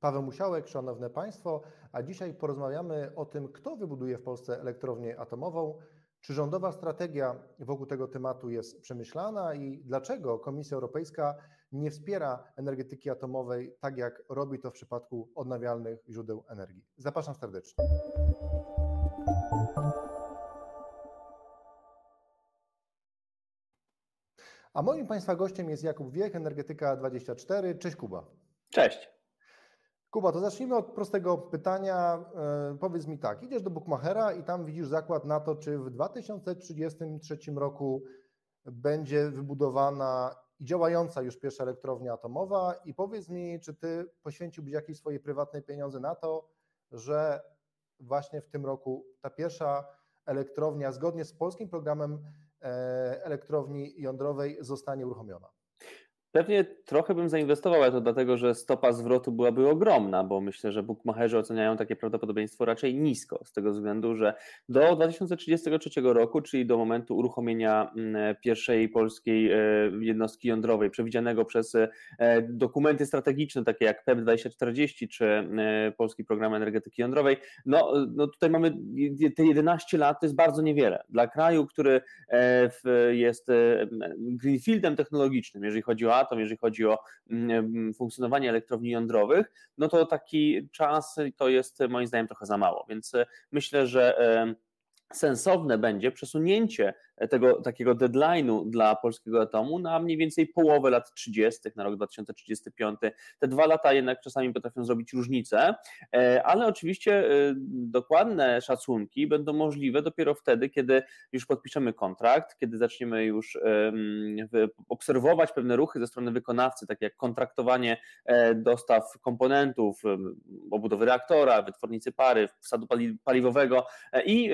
Paweł Musiałek, szanowne Państwo, a dzisiaj porozmawiamy o tym, kto wybuduje w Polsce elektrownię atomową, czy rządowa strategia wokół tego tematu jest przemyślana i dlaczego Komisja Europejska nie wspiera energetyki atomowej tak, jak robi to w przypadku odnawialnych źródeł energii? Zapraszam serdecznie. A moim Państwa gościem jest Jakub Wiech, Energetyka 24. Cześć Kuba. Cześć. Kuba, to zacznijmy od prostego pytania. E, powiedz mi tak, idziesz do Bookmachera i tam widzisz zakład na to, czy w 2033 roku będzie wybudowana i działająca już pierwsza elektrownia atomowa i powiedz mi, czy ty poświęciłbyś jakieś swoje prywatne pieniądze na to, że właśnie w tym roku ta pierwsza elektrownia zgodnie z polskim programem e, elektrowni jądrowej zostanie uruchomiona? Pewnie trochę bym zainwestował, ale to dlatego, że stopa zwrotu byłaby ogromna, bo myślę, że bookmacherzy oceniają takie prawdopodobieństwo raczej nisko, z tego względu, że do 2033 roku, czyli do momentu uruchomienia mm, pierwszej polskiej e, jednostki jądrowej, przewidzianego przez e, dokumenty strategiczne, takie jak PEP 2040 czy e, Polski Program Energetyki Jądrowej, no, no tutaj mamy te 11 lat, to jest bardzo niewiele. Dla kraju, który jest greenfieldem technologicznym, jeżeli chodzi o atom, jeżeli chodzi o mm, mm, funkcjonowanie elektrowni jądrowych, no to taki czas to jest moim zdaniem trochę za mało. Więc e, myślę, że sensowne będzie przesunięcie tego takiego deadline'u dla polskiego atomu na mniej więcej połowę lat 30., na rok 2035. Te dwa lata jednak czasami potrafią zrobić różnicę, e, ale oczywiście e, dokładne szacunki będą możliwe dopiero wtedy, kiedy już podpiszemy kontrakt, kiedy zaczniemy już obserwować pewne ruchy ze strony wykonawcy, takie jak kontraktowanie e, dostaw komponentów, obudowy reaktora, wytwornicy pary, wsadu paliwowego i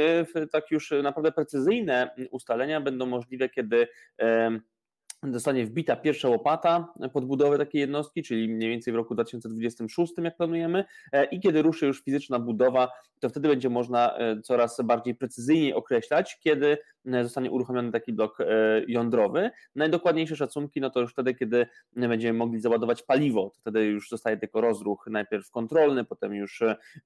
tak już naprawdę precyzyjne ustalenia ustalenia będą możliwe, kiedy zostanie wbita pierwsza łopata pod budowę takiej jednostki, czyli mniej więcej w roku 2026, jak planujemy, e, i kiedy ruszy już fizyczna budowa, to wtedy będzie można e, coraz bardziej precyzyjnie określać, kiedy zostanie uruchomiony taki blok jądrowy. Najdokładniejsze szacunki, no to już wtedy, kiedy będziemy mogli załadować paliwo, to wtedy już zostaje tylko rozruch, najpierw kontrolny, potem już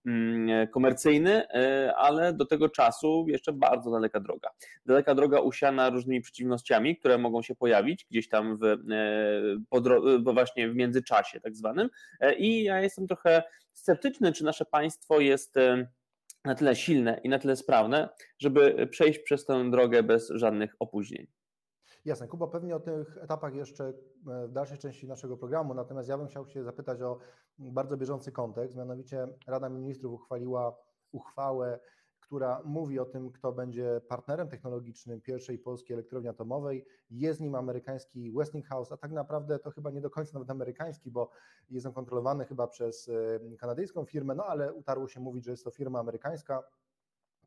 mm, komercyjny, ale do tego czasu jeszcze bardzo daleka droga. Daleka droga usiana różnymi przeciwnościami, które mogą się pojawić, gdzieś tam w, e, właśnie w międzyczasie tak zwanym. E, I ja jestem trochę sceptyczny, czy nasze państwo jest e, na tyle silne i na tyle sprawne, żeby przejść przez tę drogę bez żadnych opóźnień. Jasne, Kuba, pewnie o tych etapach jeszcze w dalszej części naszego programu, natomiast ja bym chciał się zapytać o bardzo bieżący kontekst, mianowicie Rada Ministrów uchwaliła uchwałę która mówi o tym, kto będzie partnerem technologicznym pierwszej polskiej elektrowni atomowej. Jest nim amerykański Westinghouse, a tak naprawdę to chyba nie do końca nawet amerykański, bo jest on kontrolowany chyba przez e, kanadyjską firmę, no ale utarło się mówić, że jest to firma amerykańska.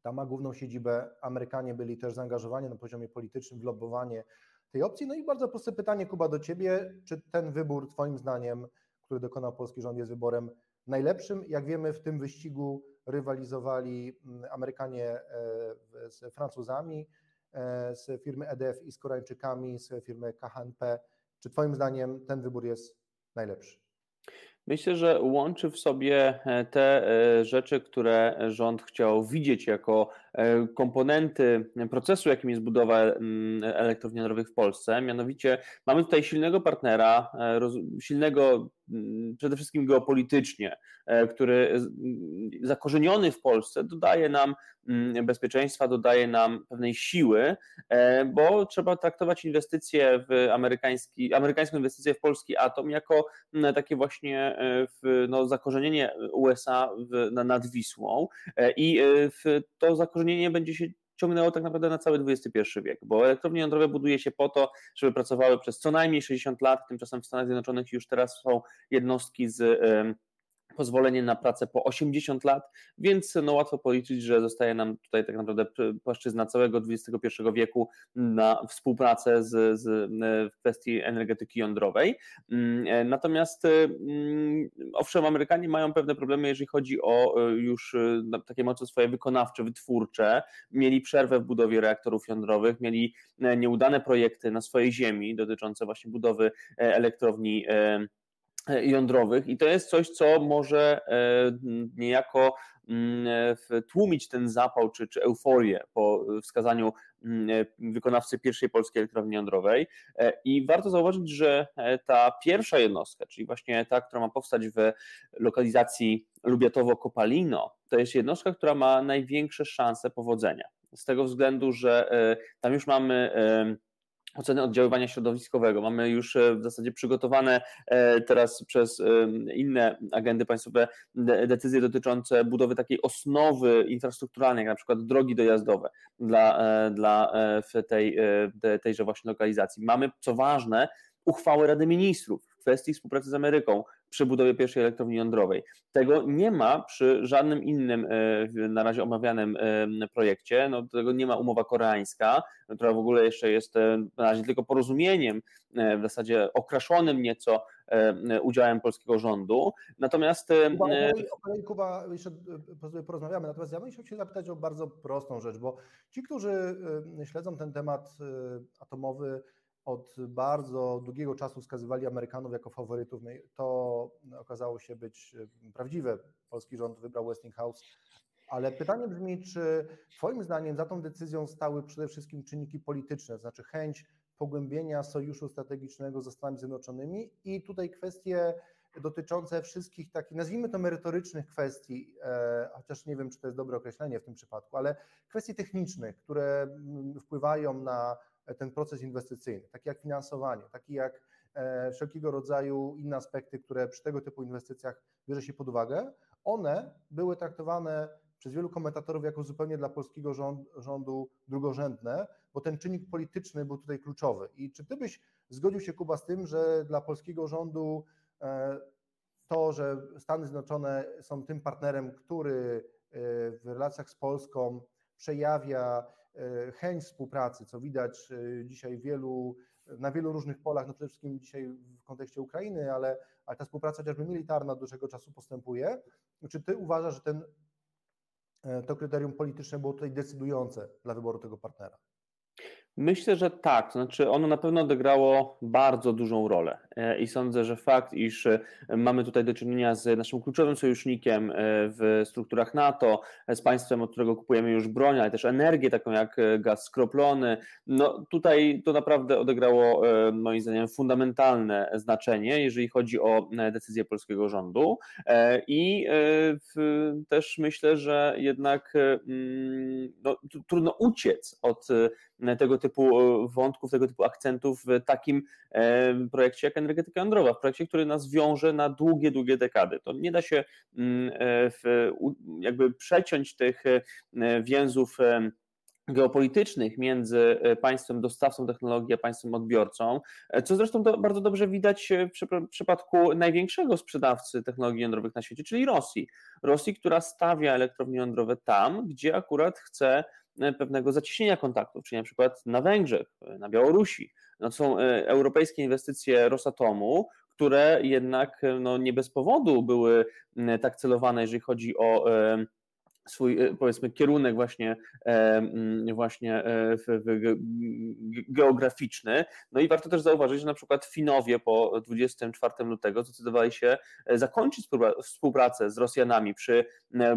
Ta ma główną siedzibę. Amerykanie byli też zaangażowani na poziomie politycznym w lobbowanie tej opcji. No i bardzo proste pytanie, Kuba, do Ciebie. Czy ten wybór, Twoim zdaniem, który dokonał polski rząd, jest wyborem najlepszym? Jak wiemy, w tym wyścigu rywalizowali mm, Amerykanie e, z Francuzami, e, z firmy EDF i z Koreańczykami, z firmy KHNP. Czy Twoim zdaniem ten wybór jest najlepszy? Myślę, że łączy w sobie e, te rzeczy, które rząd chciał widzieć jako komponenty procesu, jakim jest budowa mm, elektrowni jądrowych w Polsce. Mianowicie mamy tutaj silnego partnera, silnego Mm, przede wszystkim geopolitycznie, e, który zakorzeniony w Polsce dodaje nam mm, bezpieczeństwa, dodaje nam pewnej siły, e, bo trzeba traktować inwestycje w amerykański, amerykańską inwestycję w polski atom jako mm, takie właśnie e, w, no, zakorzenienie USA w, nad Wisłą. I w to zakorzenienie będzie się ciągnęło tak naprawdę na cały XXI wiek, bo elektrownie jądrowe buduje się po to, żeby pracowały przez co najmniej 60 lat, tymczasem w Stanach Zjednoczonych już teraz są jednostki z pozwolenie na pracę po 80 lat, więc no łatwo policzyć, że zostaje nam tutaj tak naprawdę płaszczyzna całego XXI wieku na współpracę z, z, w kwestii energetyki jądrowej. Mm, e, natomiast mm, owszem, Amerykanie mają pewne problemy, jeżeli chodzi o e, już e, takie mocno swoje wykonawcze, wytwórcze. Mieli przerwę w budowie reaktorów jądrowych, mieli nieudane projekty na swojej ziemi dotyczące właśnie budowy elektrowni jądrowych i to jest coś, co może niejako Mm, tłumić ten zapał czy, czy euforię po wskazaniu mm, wykonawcy pierwszej polskiej elektrowni jądrowej. E, I warto zauważyć, że e, ta pierwsza jednostka, czyli właśnie ta, która ma powstać w lokalizacji Lubiatowo-Kopalino, to jest jednostka, która ma największe szanse powodzenia. Z tego względu, że e, tam już mamy oceny oddziaływania środowiskowego. Mamy już e, w zasadzie przygotowane e, teraz przez e, inne agendy państwowe decyzje dotyczące budowy takiej osnowy infrastrukturalnej, jak na przykład drogi dojazdowe dla, dla w tej, tejże właśnie lokalizacji. Mamy, co ważne, uchwały Rady Ministrów w kwestii współpracy z Ameryką przy budowie pierwszej elektrowni jądrowej. Tego nie ma przy żadnym innym e, na razie omawianym e, projekcie. No, tego nie ma umowa koreańska, która w ogóle jeszcze jest e, na razie tylko porozumieniem, w zasadzie okraszonym nieco udziałem polskiego rządu. Natomiast. Kuba, o kolei Kuba, jeszcze porozmawiamy. Natomiast ja bym chciał się zapytać o bardzo prostą rzecz, bo ci, którzy śledzą ten temat atomowy, od bardzo długiego czasu wskazywali Amerykanów jako faworytów. No to okazało się być e, prawdziwe. Polski rząd wybrał Westinghouse. Ale pytanie brzmi, czy Twoim zdaniem za tą decyzją stały przede wszystkim czynniki polityczne, to znaczy chęć pogłębienia sojuszu strategicznego ze Stanami Zjednoczonymi i tutaj kwestie dotyczące wszystkich takich, nazwijmy to merytorycznych kwestii, e, chociaż nie wiem, czy to jest dobre określenie w tym przypadku, ale kwestii technicznych, które mm, wpływają na ten proces inwestycyjny, taki jak finansowanie, taki jak e, wszelkiego rodzaju inne aspekty, które przy tego typu inwestycjach bierze się pod uwagę, one były traktowane przez wielu komentatorów jako zupełnie dla polskiego rząd, rządu drugorzędne, bo ten czynnik polityczny był tutaj kluczowy. I czy ty byś zgodził się, Kuba, z tym, że dla polskiego rządu e, to, że Stany Zjednoczone są tym partnerem, który e, w relacjach z Polską przejawia chęć współpracy, co widać e, dzisiaj wielu, na wielu różnych polach, no przede wszystkim dzisiaj w kontekście Ukrainy, ale, ale ta współpraca chociażby militarna od dłuższego czasu postępuje. Czy ty uważasz, że ten, e, to kryterium polityczne było tutaj decydujące dla wyboru tego partnera? Myślę, że tak. Znaczy, ono na pewno odegrało bardzo dużą rolę e, i sądzę, że fakt, iż e, mamy tutaj do czynienia z naszym kluczowym sojusznikiem e, w strukturach NATO, z państwem, od którego kupujemy już broń, ale też energię, taką jak gaz skroplony, no tutaj to naprawdę odegrało moim zdaniem fundamentalne znaczenie, jeżeli chodzi o decyzję polskiego rządu. I też myślę, że jednak mm, no, trudno uciec od tego typu e, wątków, tego typu akcentów w takim e, projekcie jak energetyka jądrowa, w projekcie, który nas wiąże na długie, długie dekady. To nie da się mm, e, jakby przeciąć tych więzów geopolitycznych między państwem dostawcą technologii a państwem odbiorcą, co zresztą bardzo dobrze widać w przypadku największego sprzedawcy technologii jądrowych na świecie, czyli Rosji. Rosji, która stawia elektrownie jądrowe tam, gdzie akurat chce E, pewnego zacieśnienia kontaktów, czyli na przykład na Węgrzech, e, na Białorusi. No są e, europejskie inwestycje Rosatomu, które jednak no, nie bez powodu były tak celowane, jeżeli chodzi o swój e, powiedzmy kierunek właśnie, e, mm, właśnie e, geograficzny. No i warto też zauważyć, że na przykład Finowie po 24 lutego zdecydowali się zakończyć współpracę z Rosjanami przy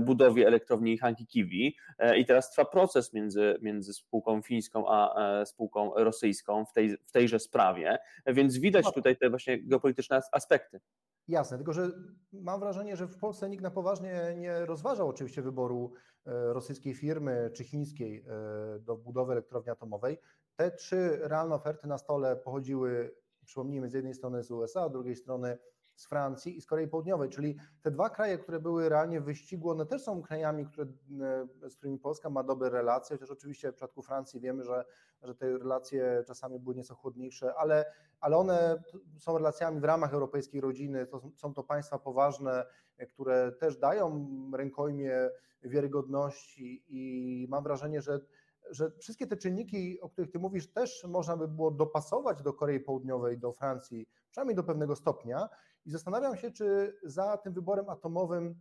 budowie elektrowni Hanki-Kiwi i teraz trwa proces między, między spółką fińską a spółką rosyjską w, tej, w tejże sprawie, więc widać no. tutaj te właśnie geopolityczne aspekty. Jasne, tylko że mam wrażenie, że w Polsce nikt na poważnie nie rozważał oczywiście wyboru e, rosyjskiej firmy czy chińskiej e, do budowy elektrowni atomowej. Te trzy realne oferty na stole pochodziły, przypomnijmy, z jednej strony z USA, a z drugiej strony z Francji i z Korei Południowej, czyli te dwa kraje, które były realnie w wyścigu, one też są krajami, które, e, z którymi Polska ma dobre relacje, chociaż oczywiście w przypadku Francji wiemy, że, że te relacje czasami były nieco chłodniejsze, ale, ale one są relacjami w ramach europejskiej rodziny, to są to państwa poważne, które też dają rękojmie wiarygodności i mam wrażenie, że że wszystkie te czynniki, o których Ty mówisz, też można by było dopasować do Korei Południowej, do Francji, przynajmniej do pewnego stopnia. I zastanawiam się, czy za tym wyborem atomowym,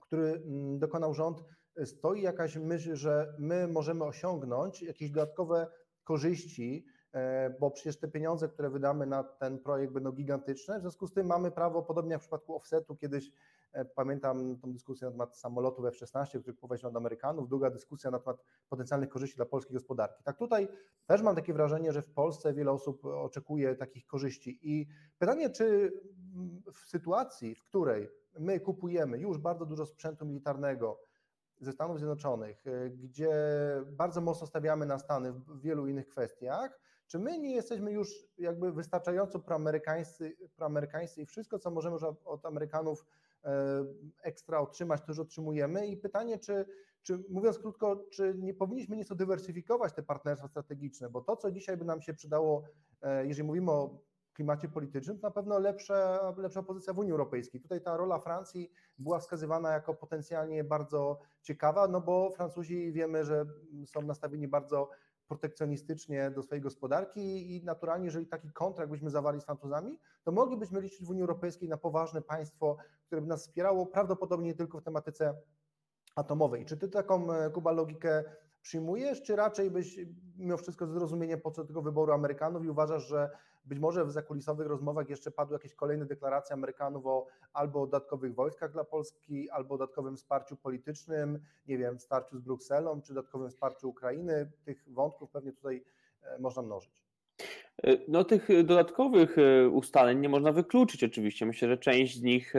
który mm, dokonał rząd, stoi jakaś myśl, że my możemy osiągnąć jakieś dodatkowe korzyści bo przecież te pieniądze, które wydamy na ten projekt będą gigantyczne, w związku z tym mamy prawo, podobnie jak w przypadku offsetu, kiedyś E, pamiętam tą dyskusję na temat samolotów F-16, który kupować od Amerykanów, długa dyskusja na temat potencjalnych korzyści dla polskiej gospodarki. Tak tutaj też mam takie wrażenie, że w Polsce wiele osób oczekuje takich korzyści. I pytanie, czy w sytuacji, w której my kupujemy już bardzo dużo sprzętu militarnego ze Stanów Zjednoczonych, e, gdzie bardzo mocno stawiamy na Stany w wielu innych kwestiach, czy my nie jesteśmy już jakby wystarczająco proamerykańscy, proamerykańscy i wszystko, co możemy już od Amerykanów E, ekstra otrzymać, to już otrzymujemy. I pytanie, czy, czy mówiąc krótko, czy nie powinniśmy nieco dywersyfikować te partnerstwa strategiczne, bo to, co dzisiaj by nam się przydało, e, jeżeli mówimy o klimacie politycznym, to na pewno lepsza, lepsza pozycja w Unii Europejskiej. Tutaj ta rola Francji była wskazywana jako potencjalnie bardzo ciekawa, no bo Francuzi wiemy, że są nastawieni bardzo protekcjonistycznie do swojej gospodarki i naturalnie, jeżeli taki kontrakt byśmy zawarli z Francuzami, to moglibyśmy liczyć w Unii Europejskiej na poważne państwo, które by nas wspierało, prawdopodobnie nie tylko w tematyce atomowej. Czy ty taką, e, Kuba, logikę przyjmujesz, czy raczej byś mimo wszystko zrozumienie po co tego wyboru Amerykanów i uważasz, że być może w zakulisowych rozmowach jeszcze padły jakieś kolejne deklaracje Amerykanów o albo dodatkowych wojskach dla Polski, albo dodatkowym wsparciu politycznym, nie wiem, wsparciu z Brukselą, czy dodatkowym wsparciu Ukrainy. Tych wątków pewnie tutaj e, można mnożyć. E, no, tych dodatkowych e, ustaleń nie można wykluczyć oczywiście. Myślę, że część z nich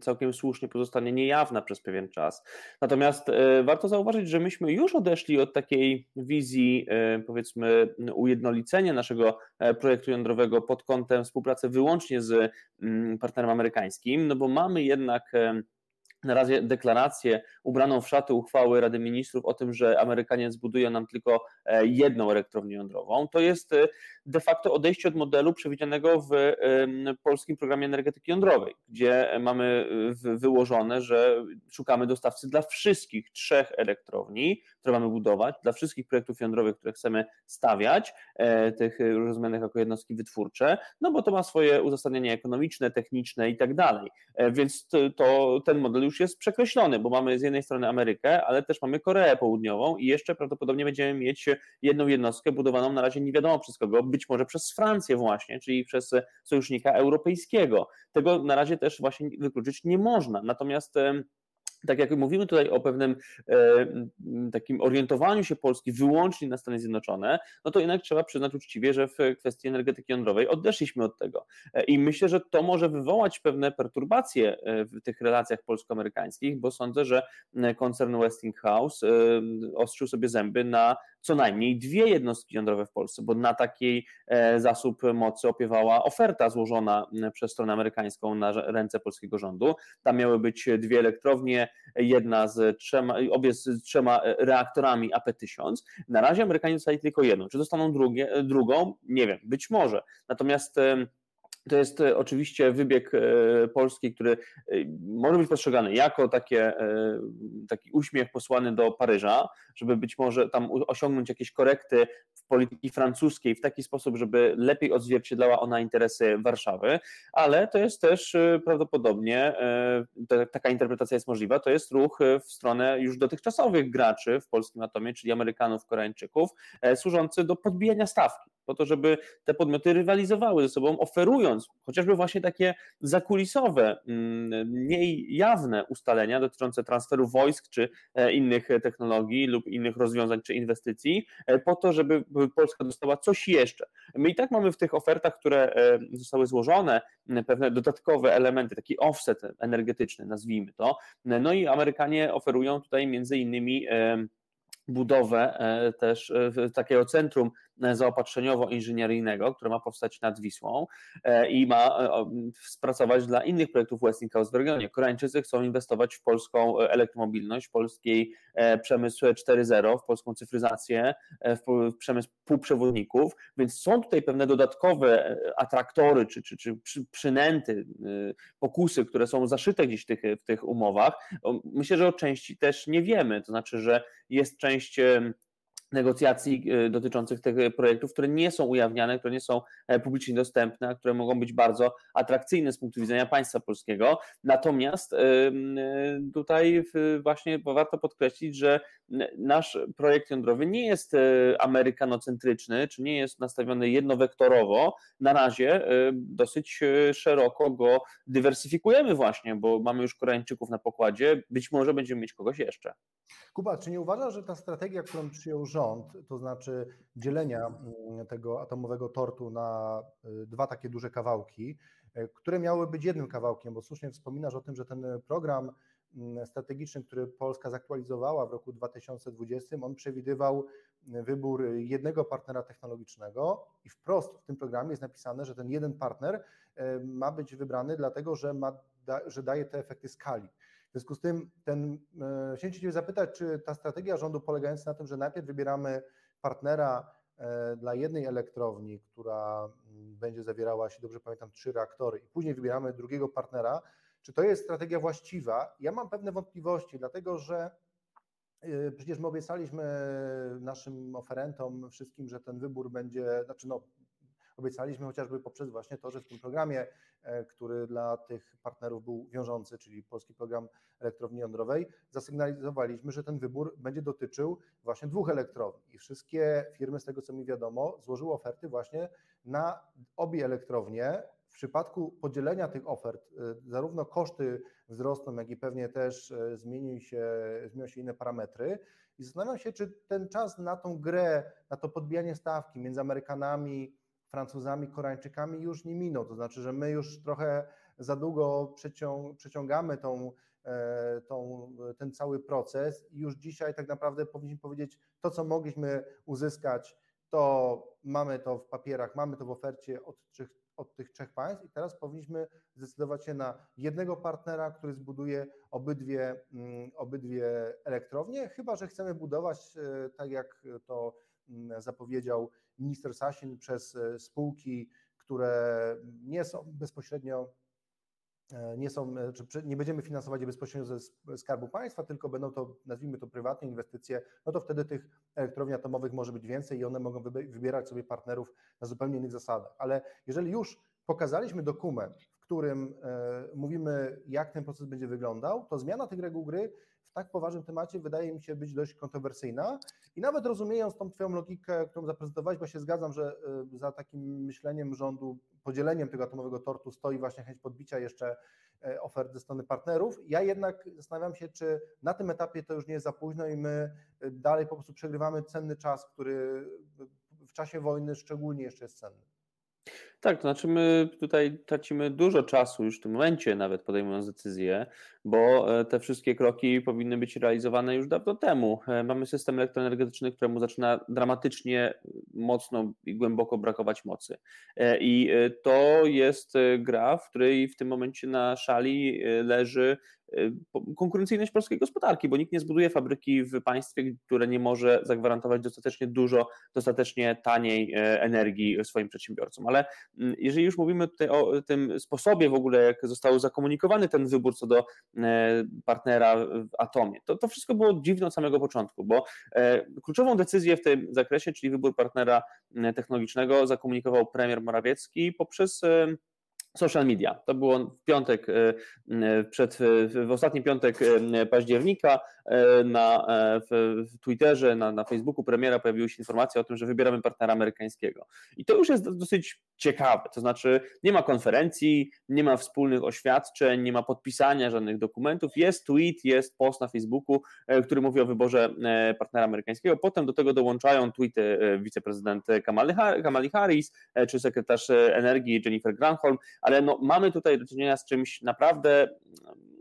całkiem słusznie pozostanie niejawna przez pewien czas. Natomiast e, warto zauważyć, że myśmy już odeszli od takiej wizji, powiedzmy, ujednolicenia naszego projektu jądrowego pod kątem współpracy wyłącznie z mm, partnerem amerykańskim, no bo mamy jednak na razie deklarację ubraną w szaty uchwały Rady Ministrów o tym, że Amerykanie zbudują nam tylko jedną elektrownię jądrową. To jest de facto odejście od modelu przewidzianego w polskim programie energetyki jądrowej, gdzie mamy wyłożone, że szukamy dostawcy dla wszystkich trzech elektrowni, które mamy budować, dla wszystkich projektów jądrowych, które chcemy stawiać, e, tych rozumianych jako jednostki wytwórcze, no bo to ma swoje uzasadnienie ekonomiczne, techniczne i tak dalej. E, więc to, to ten model już jest przekreślony, bo mamy z jednej strony Amerykę, ale też mamy Koreę Południową i jeszcze prawdopodobnie będziemy mieć jedną jednostkę budowaną na razie nie wiadomo przez kogo, być może przez Francję właśnie, czyli przez sojusznika europejskiego. Tego na razie też właśnie wykluczyć nie można. Natomiast tak jak mówimy tutaj o pewnym e, takim orientowaniu się Polski wyłącznie na Stany Zjednoczone, no to jednak trzeba przyznać uczciwie, że w kwestii energetyki jądrowej odeszliśmy od tego. E, I myślę, że to może wywołać pewne perturbacje e, w tych relacjach polsko-amerykańskich, bo sądzę, że koncern Westinghouse ostrzył sobie zęby na co najmniej dwie jednostki jądrowe w Polsce, bo na takiej e, zasób mocy opiewała oferta złożona przez stronę amerykańską na ręce polskiego rządu. Tam miały być dwie elektrownie, jedna z trzema, obie z trzema e, reaktorami AP1000. Na razie Amerykanie dostali tylko jedną. Czy dostaną drugie, drugą? Nie wiem, być może. Natomiast to jest e, oczywiście wybieg e, polski, który e, może być postrzegany jako takie, taki uśmiech posłany do Paryża, żeby być może tam osiągnąć jakieś korekty w polityki francuskiej w taki sposób, żeby lepiej odzwierciedlała ona interesy Warszawy, ale to jest też prawdopodobnie, taka interpretacja jest możliwa, to jest ruch w stronę już dotychczasowych graczy w polskim atomie, czyli Amerykanów, Koreańczyków, służący do podbijania stawki po to, żeby te podmioty rywalizowały ze sobą, oferując chociażby właśnie takie zakulisowe, mm, mniej jawne ustalenia dotyczące transferu wojsk czy e, innych technologii lub innych rozwiązań czy inwestycji, e, po to, żeby Polska dostała coś jeszcze. My i tak mamy w tych ofertach, które e, zostały złożone, pewne dodatkowe elementy, taki offset energetyczny, nazwijmy to. No i Amerykanie oferują tutaj między innymi budowę też takiego centrum zaopatrzeniowo-inżynieryjnego, które ma powstać nad Wisłą e, i ma e, spracować dla innych projektów Westinghouse w regionie. Koreańczycy chcą inwestować w polską elektromobilność, w polski e, przemysł 4.0, w polską cyfryzację, w przemysł półprzewodników, więc są tutaj pewne dodatkowe atraktory czy, czy, czy przynęty, pokusy, które są zaszyte gdzieś w tych, w tych umowach. Myślę, że o części też nie wiemy, to znaczy, że jest część część negocjacji e, dotyczących tych projektów, które nie są ujawniane, które nie są e, publicznie dostępne, a które mogą być bardzo atrakcyjne z punktu widzenia państwa polskiego. Natomiast e, tutaj właśnie warto podkreślić, że nasz projekt jądrowy nie jest amerykanocentryczny, czy nie jest nastawiony jednowektorowo. Na razie dosyć szeroko go dywersyfikujemy właśnie, bo mamy już Koreańczyków na pokładzie, być może będziemy mieć kogoś jeszcze. Kuba, czy nie uważasz, że ta strategia, którą przyjął rząd, to znaczy dzielenia mm, tego atomowego tortu na y, dwa takie duże kawałki, y, które miały być jednym kawałkiem, bo słusznie wspominasz o tym, że ten program mm, strategiczny, który Polska zaktualizowała w roku 2020, on przewidywał wybór jednego partnera technologicznego i wprost w tym programie jest napisane, że ten jeden partner y, ma być wybrany dlatego, że, ma, że daje te efekty skali. W związku z tym ten, e, chciałem Cię zapytać, czy ta strategia rządu polegająca na tym, że najpierw wybieramy partnera e, dla jednej elektrowni, która mm, będzie zawierała, jeśli dobrze pamiętam, trzy reaktory i później wybieramy drugiego partnera, czy to jest strategia właściwa? Ja mam pewne wątpliwości, dlatego że e, Przecież my obiecaliśmy naszym oferentom wszystkim, że ten wybór będzie, znaczy no, obiecaliśmy chociażby poprzez właśnie to, że w tym programie, e, który dla tych partnerów był wiążący, czyli Polski Program Elektrowni Jądrowej, zasygnalizowaliśmy, że ten wybór będzie dotyczył właśnie dwóch elektrowni i wszystkie firmy, z tego co mi wiadomo, złożyły oferty właśnie na obie elektrownie. W przypadku podzielenia tych ofert, e, zarówno koszty wzrosną, jak i pewnie też e, się, zmienią się inne parametry. I zastanawiam się, czy ten czas na tą grę, na to podbijanie stawki między Amerykanami, Francuzami, Koreańczykami już nie minął. To znaczy, że my już trochę za długo przeciągamy tą, e, tą, ten cały proces i już dzisiaj tak naprawdę powinniśmy powiedzieć, to co mogliśmy uzyskać, to mamy to w papierach, mamy to w ofercie od, trzech, od tych trzech państw i teraz powinniśmy zdecydować się na jednego partnera, który zbuduje obydwie, mm, obydwie elektrownie, chyba że chcemy budować, e, tak jak to mm, zapowiedział minister Sasin przez e, spółki, które nie są bezpośrednio e, nie są, e, czy nie będziemy finansować je bezpośrednio ze Skarbu Państwa, tylko będą to, nazwijmy to prywatne inwestycje, no to wtedy tych elektrowni atomowych może być więcej i one mogą wybierać sobie partnerów na zupełnie innych zasadach. Ale jeżeli już pokazaliśmy dokument, w którym mówimy, jak ten proces będzie wyglądał, to zmiana tych reguł gry tak poważnym temacie wydaje mi się być dość kontrowersyjna i nawet rozumiejąc tą Twoją logikę, którą zaprezentowałeś, bo się zgadzam, że y, za takim myśleniem rządu, podzieleniem tego atomowego tortu stoi właśnie chęć podbicia jeszcze e, ofert ze strony partnerów. Ja jednak zastanawiam się, czy na tym etapie to już nie jest za późno i my y, dalej po prostu przegrywamy cenny czas, który w czasie wojny szczególnie jeszcze jest cenny. Tak, to znaczy my tutaj tracimy dużo czasu już w tym momencie, nawet podejmując decyzje, bo e, te wszystkie kroki powinny być realizowane już dawno temu. E, mamy system elektroenergetyczny, któremu zaczyna dramatycznie mocno i głęboko brakować mocy. E, I to jest gra, w której w tym momencie na szali leży konkurencyjność polskiej gospodarki, bo nikt nie zbuduje fabryki w państwie, które nie może zagwarantować dostatecznie dużo, dostatecznie taniej energii swoim przedsiębiorcom. Ale mm, jeżeli już mówimy tutaj o tym sposobie w ogóle, jak został zakomunikowany ten wybór co do E, partnera w Atomie. To, to wszystko było dziwne od samego początku, bo e, kluczową decyzję w tym zakresie, czyli wybór partnera e, technologicznego, zakomunikował premier Morawiecki poprzez social media. To było w piątek, przed, w ostatni piątek października na, w, Twitterze, na, na Facebooku premiera pojawiły się informacje o tym, że wybieramy partnera amerykańskiego. I to już jest dosyć ciekawe, to znaczy nie ma konferencji, nie ma wspólnych oświadczeń, nie ma podpisania żadnych dokumentów, jest tweet, jest post na Facebooku, e, który mówi o wyborze e, partnera amerykańskiego, potem do tego dołączają tweety e, wiceprezydent Kamali Harris czy sekretarz energii Jennifer Granholm, ale no, mamy tutaj do czynienia z czymś naprawdę,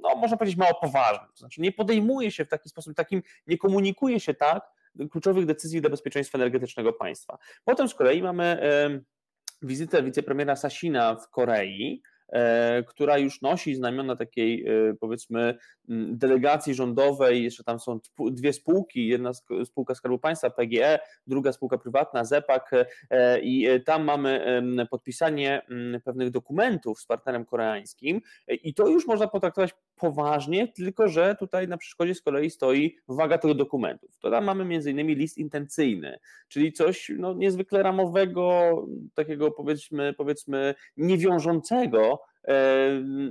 no, można powiedzieć mało poważnym, to znaczy nie podejmuje się w taki sposób, takim, nie komunikuje się tak kluczowych decyzji dla bezpieczeństwa energetycznego państwa. Potem z kolei mamy wizytę wicepremiera Sasina w Korei, która już nosi znamiona takiej, e, powiedzmy, delegacji rządowej. Jeszcze tam są dwie spółki: jedna spółka Skarbu Państwa, PGE, druga spółka prywatna, ZEPAK, e, i tam mamy podpisanie pewnych dokumentów z partnerem koreańskim. I to już można potraktować poważnie, tylko że tutaj na przeszkodzie z kolei stoi waga tych dokumentów. To tam mamy innymi list intencyjny, czyli coś no, niezwykle ramowego, takiego powiedzmy, powiedzmy niewiążącego,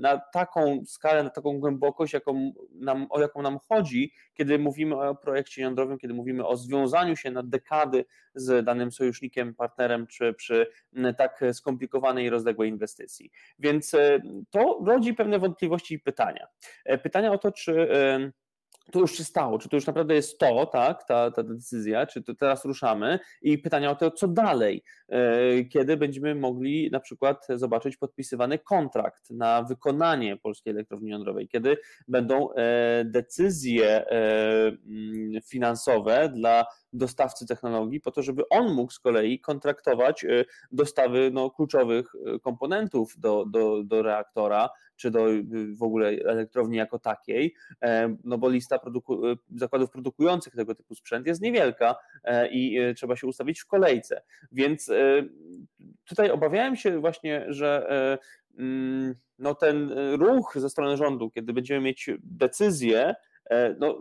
na taką skalę, na taką głębokość, jaką nam, o jaką nam chodzi, kiedy mówimy o projekcie jądrowym, kiedy mówimy o związaniu się na dekady z danym sojusznikiem, partnerem, czy przy tak skomplikowanej i rozległej inwestycji. Więc e, to rodzi pewne wątpliwości i pytania. E, pytania o to, czy to już się stało, czy to już naprawdę jest to, tak, ta, ta decyzja, czy to teraz ruszamy? I pytania o to, co dalej, e, kiedy będziemy mogli na przykład zobaczyć podpisywany kontrakt na wykonanie polskiej elektrowni jądrowej, kiedy będą e, decyzje e, mm, finansowe dla dostawcy technologii, po to, żeby on mógł z kolei kontraktować dostawy no, kluczowych komponentów do, do, do reaktora, czy do y, w ogóle elektrowni jako takiej, e, no bo lista produku y, zakładów produkujących tego typu sprzęt jest niewielka e, i y, trzeba się ustawić w kolejce. Więc e, tutaj obawiałem się właśnie, że mm, no ten ruch ze strony rządu, kiedy będziemy mieć decyzję, no,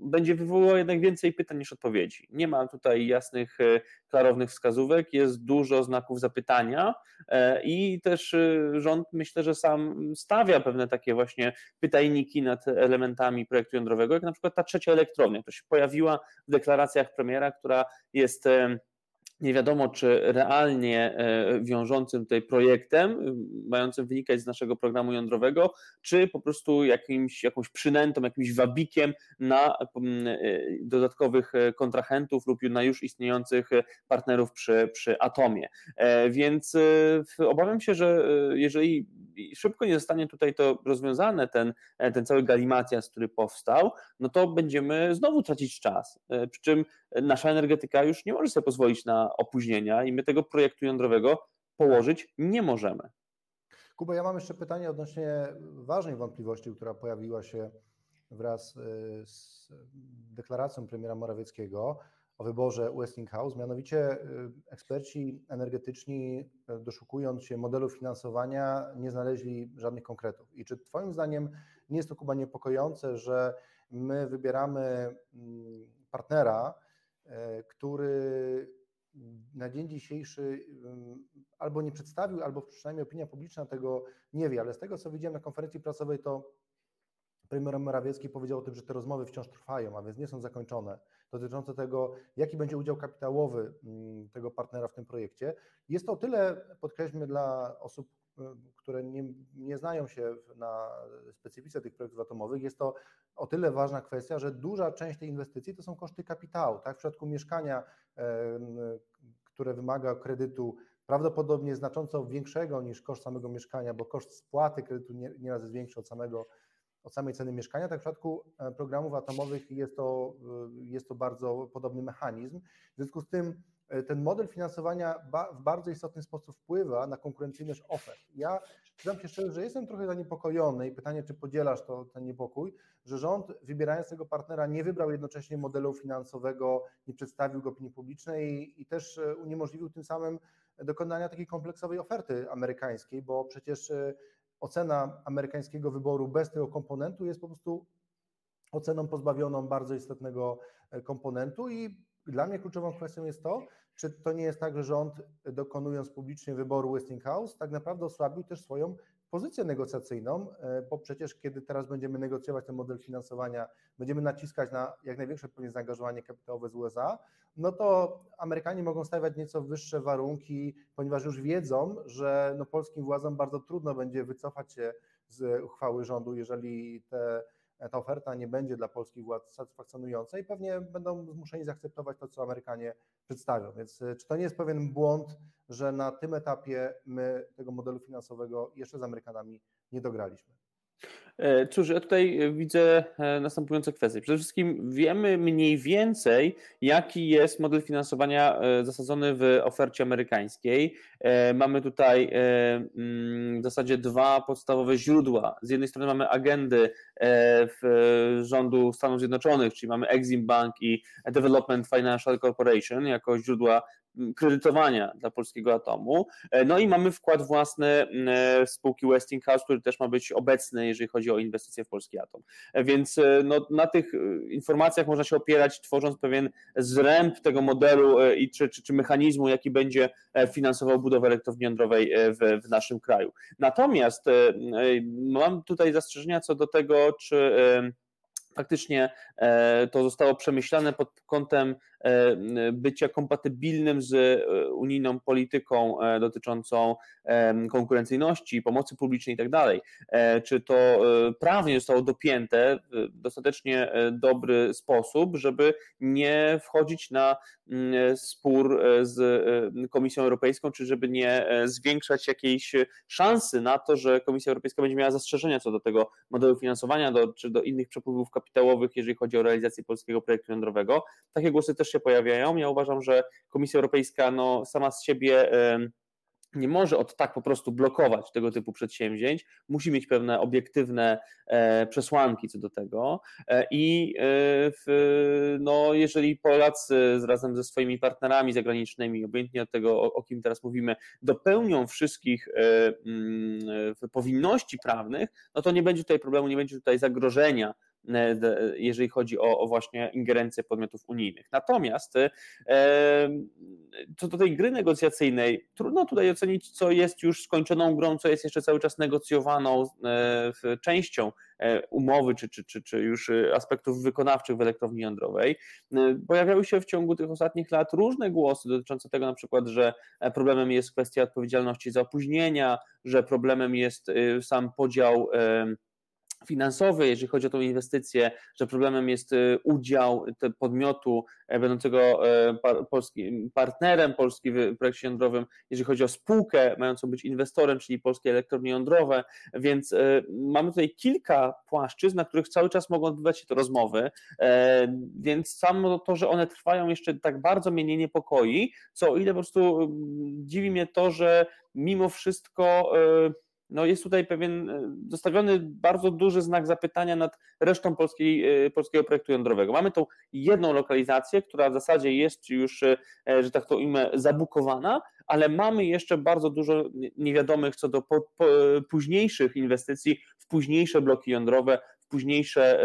będzie wywoływał jednak więcej pytań niż odpowiedzi. Nie ma tutaj jasnych, e, klarownych wskazówek, jest dużo znaków zapytania e, i też e, rząd myślę, że sam stawia pewne takie właśnie pytajniki nad elementami projektu jądrowego, jak na przykład ta trzecia elektrownia, to się pojawiła w deklaracjach premiera, która jest nie wiadomo, czy realnie e, wiążącym tutaj projektem, mającym wynikać z naszego programu jądrowego, czy po prostu jakimś, jakąś przynętą, jakimś wabikiem na e, dodatkowych e, kontrahentów lub na już istniejących partnerów przy, przy atomie. Więc obawiam się, że jeżeli szybko nie zostanie tutaj to rozwiązane, ten, ten cały galimatias, który powstał, no to będziemy znowu tracić czas. Przy czym nasza energetyka już nie może sobie pozwolić na opóźnienia i my tego projektu jądrowego położyć nie możemy. Kuba, ja mam jeszcze pytanie odnośnie ważnej wątpliwości, która pojawiła się wraz y, z deklaracją premiera Morawieckiego o wyborze Westinghouse. Mianowicie y, eksperci energetyczni, y, doszukując się modelu finansowania, nie znaleźli żadnych konkretów. I czy Twoim zdaniem nie jest to, Kuba, niepokojące, że my wybieramy mm, partnera, który na dzień dzisiejszy albo nie przedstawił, albo przynajmniej opinia publiczna tego nie wie, ale z tego co widziałem na konferencji prasowej, to premier Morawiecki powiedział o tym, że te rozmowy wciąż trwają, a więc nie są zakończone, dotyczące tego, jaki będzie udział kapitałowy tego partnera w tym projekcie. Jest to o tyle, podkreślmy dla osób, które nie, nie znają się na specyfice tych projektów atomowych, jest to o tyle ważna kwestia, że duża część tej inwestycji to są koszty kapitału. Tak? W przypadku mieszkania, które wymaga kredytu prawdopodobnie znacząco większego niż koszt samego mieszkania, bo koszt spłaty kredytu nieraz jest większy od, samego, od samej ceny mieszkania. Tak w przypadku e, programów atomowych jest to, e, jest to bardzo podobny mechanizm. W związku z tym ten model finansowania w bardzo istotny sposób wpływa na konkurencyjność ofert. Ja przyznam się szczerze, że jestem trochę zaniepokojony i pytanie, czy podzielasz to, ten niepokój, że rząd wybierając tego partnera nie wybrał jednocześnie modelu finansowego, nie przedstawił go opinii publicznej i, i też e, uniemożliwił tym samym dokonania takiej kompleksowej oferty amerykańskiej, bo przecież e, ocena amerykańskiego wyboru bez tego komponentu jest po prostu oceną pozbawioną bardzo istotnego komponentu i dla mnie kluczową kwestią jest to, czy to nie jest tak, że rząd dokonując publicznie wyboru Westinghouse tak naprawdę osłabił też swoją pozycję negocjacyjną, e, bo przecież kiedy teraz będziemy negocjować ten model finansowania, będziemy naciskać na jak największe pewnie zaangażowanie kapitałowe z USA, no to Amerykanie mogą stawiać nieco wyższe warunki, ponieważ już wiedzą, że no polskim władzom bardzo trudno będzie wycofać się z uchwały rządu, jeżeli te ta oferta nie będzie dla polskich władz satysfakcjonująca i pewnie będą zmuszeni zaakceptować to, co Amerykanie przedstawią. Więc e, czy to nie jest pewien błąd, że na tym etapie my tego modelu finansowego jeszcze z Amerykanami nie dograliśmy? E, cóż, ja tutaj e, widzę e, następujące kwestie. Przede wszystkim wiemy mniej więcej, jaki jest model finansowania zasadzony w ofercie amerykańskiej. Mamy tutaj mm, w zasadzie dwa podstawowe źródła. Z jednej strony mamy agendy w rządu Stanów Zjednoczonych, czyli mamy Exim Bank i Development Financial Corporation jako źródła kredytowania dla polskiego atomu. No i mamy wkład własny spółki Westinghouse, który też ma być obecny, jeżeli chodzi o inwestycje w polski atom. Więc no, na tych informacjach można się opierać, tworząc pewien zręb tego modelu i czy, czy, czy mechanizmu, jaki będzie finansował budowę elektrowni jądrowej w, w naszym kraju. Natomiast mam tutaj zastrzeżenia co do tego, czy faktycznie e, to zostało przemyślane pod kątem e, bycia kompatybilnym z e, unijną polityką dotyczącą konkurencyjności, pomocy publicznej i tak. Czy to prawnie zostało dopięte w dostatecznie dobry sposób, żeby nie wchodzić na spór z Komisją Europejską, czy żeby nie zwiększać jakiejś szansy na to, że Komisja Europejska będzie miała zastrzeżenia co do tego modelu finansowania, do, czy do innych przepływów kapitałowych, jeżeli chodzi o realizację polskiego projektu jądrowego. Takie głosy też się pojawiają. Ja uważam, że Komisja Europejska no, sama z siebie nie może od tak po prostu blokować tego typu przedsięwzięć, musi mieć pewne obiektywne e, przesłanki co do tego e, i e, w, no, jeżeli Polacy razem ze swoimi partnerami zagranicznymi, obojętnie od tego, o, o kim teraz mówimy, dopełnią wszystkich mm, powinności prawnych, no to nie będzie tutaj problemu, nie będzie tutaj zagrożenia jeżeli chodzi o, o, właśnie ingerencję podmiotów unijnych. Natomiast e, co do tej gry negocjacyjnej, trudno tutaj ocenić, co jest już skończoną grą, co jest jeszcze cały czas negocjowaną e, częścią umowy, czy, czy, czy, czy już aspektów wykonawczych w elektrowni jądrowej. Pojawiały się w ciągu tych ostatnich lat różne głosy dotyczące tego na przykład, że problemem jest kwestia odpowiedzialności za opóźnienia, że problemem jest sam podział finansowy, jeżeli chodzi o tą inwestycję, że problemem jest y, udział podmiotu e, będącego e, polskim partnerem Polski w projekcie jądrowym, jeżeli chodzi o spółkę mającą być inwestorem, czyli polskie elektrownie jądrowe, więc e, mamy tutaj kilka płaszczyzn, na których cały czas mogą odbywać się te rozmowy, więc samo to, że one trwają jeszcze tak bardzo mnie nie niepokoi, co o ile po prostu dziwi mnie to, że mimo wszystko no jest tutaj pewien e, zostawiony bardzo duży znak zapytania nad resztą polskiej, e, polskiego projektu jądrowego. Mamy tą jedną lokalizację, która w zasadzie jest już, e, że tak to ujmę, zabukowana, ale mamy jeszcze bardzo dużo niewiadomych co do po, po, późniejszych inwestycji w późniejsze bloki jądrowe, w późniejsze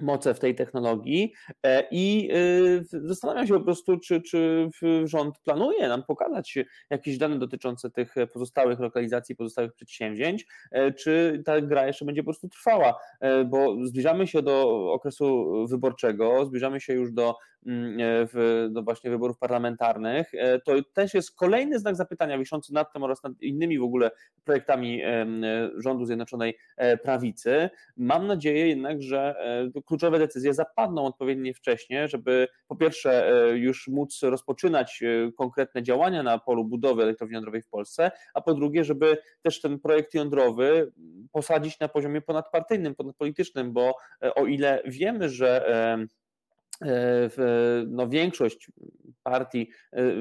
moce w tej technologii e, i e, zastanawiam się po prostu, czy, czy rząd planuje nam pokazać jakieś dane dotyczące tych pozostałych lokalizacji, pozostałych przedsięwzięć, e, czy ta gra jeszcze będzie po prostu trwała, bo zbliżamy się do okresu wyborczego, zbliżamy się już do, mm, do właśnie wyborów parlamentarnych, to też jest kolejny znak zapytania wiszący nad tym oraz nad innymi w ogóle projektami rządu Zjednoczonej Prawicy. Mam nadzieję jednak, że kluczowe decyzje zapadną odpowiednio wcześnie, żeby po pierwsze e, już móc rozpoczynać e, konkretne działania na polu budowy elektrowni jądrowej w Polsce, a po drugie, żeby też ten projekt jądrowy posadzić na poziomie ponadpartyjnym, ponadpolitycznym, bo e, o ile wiemy, że no, większość partii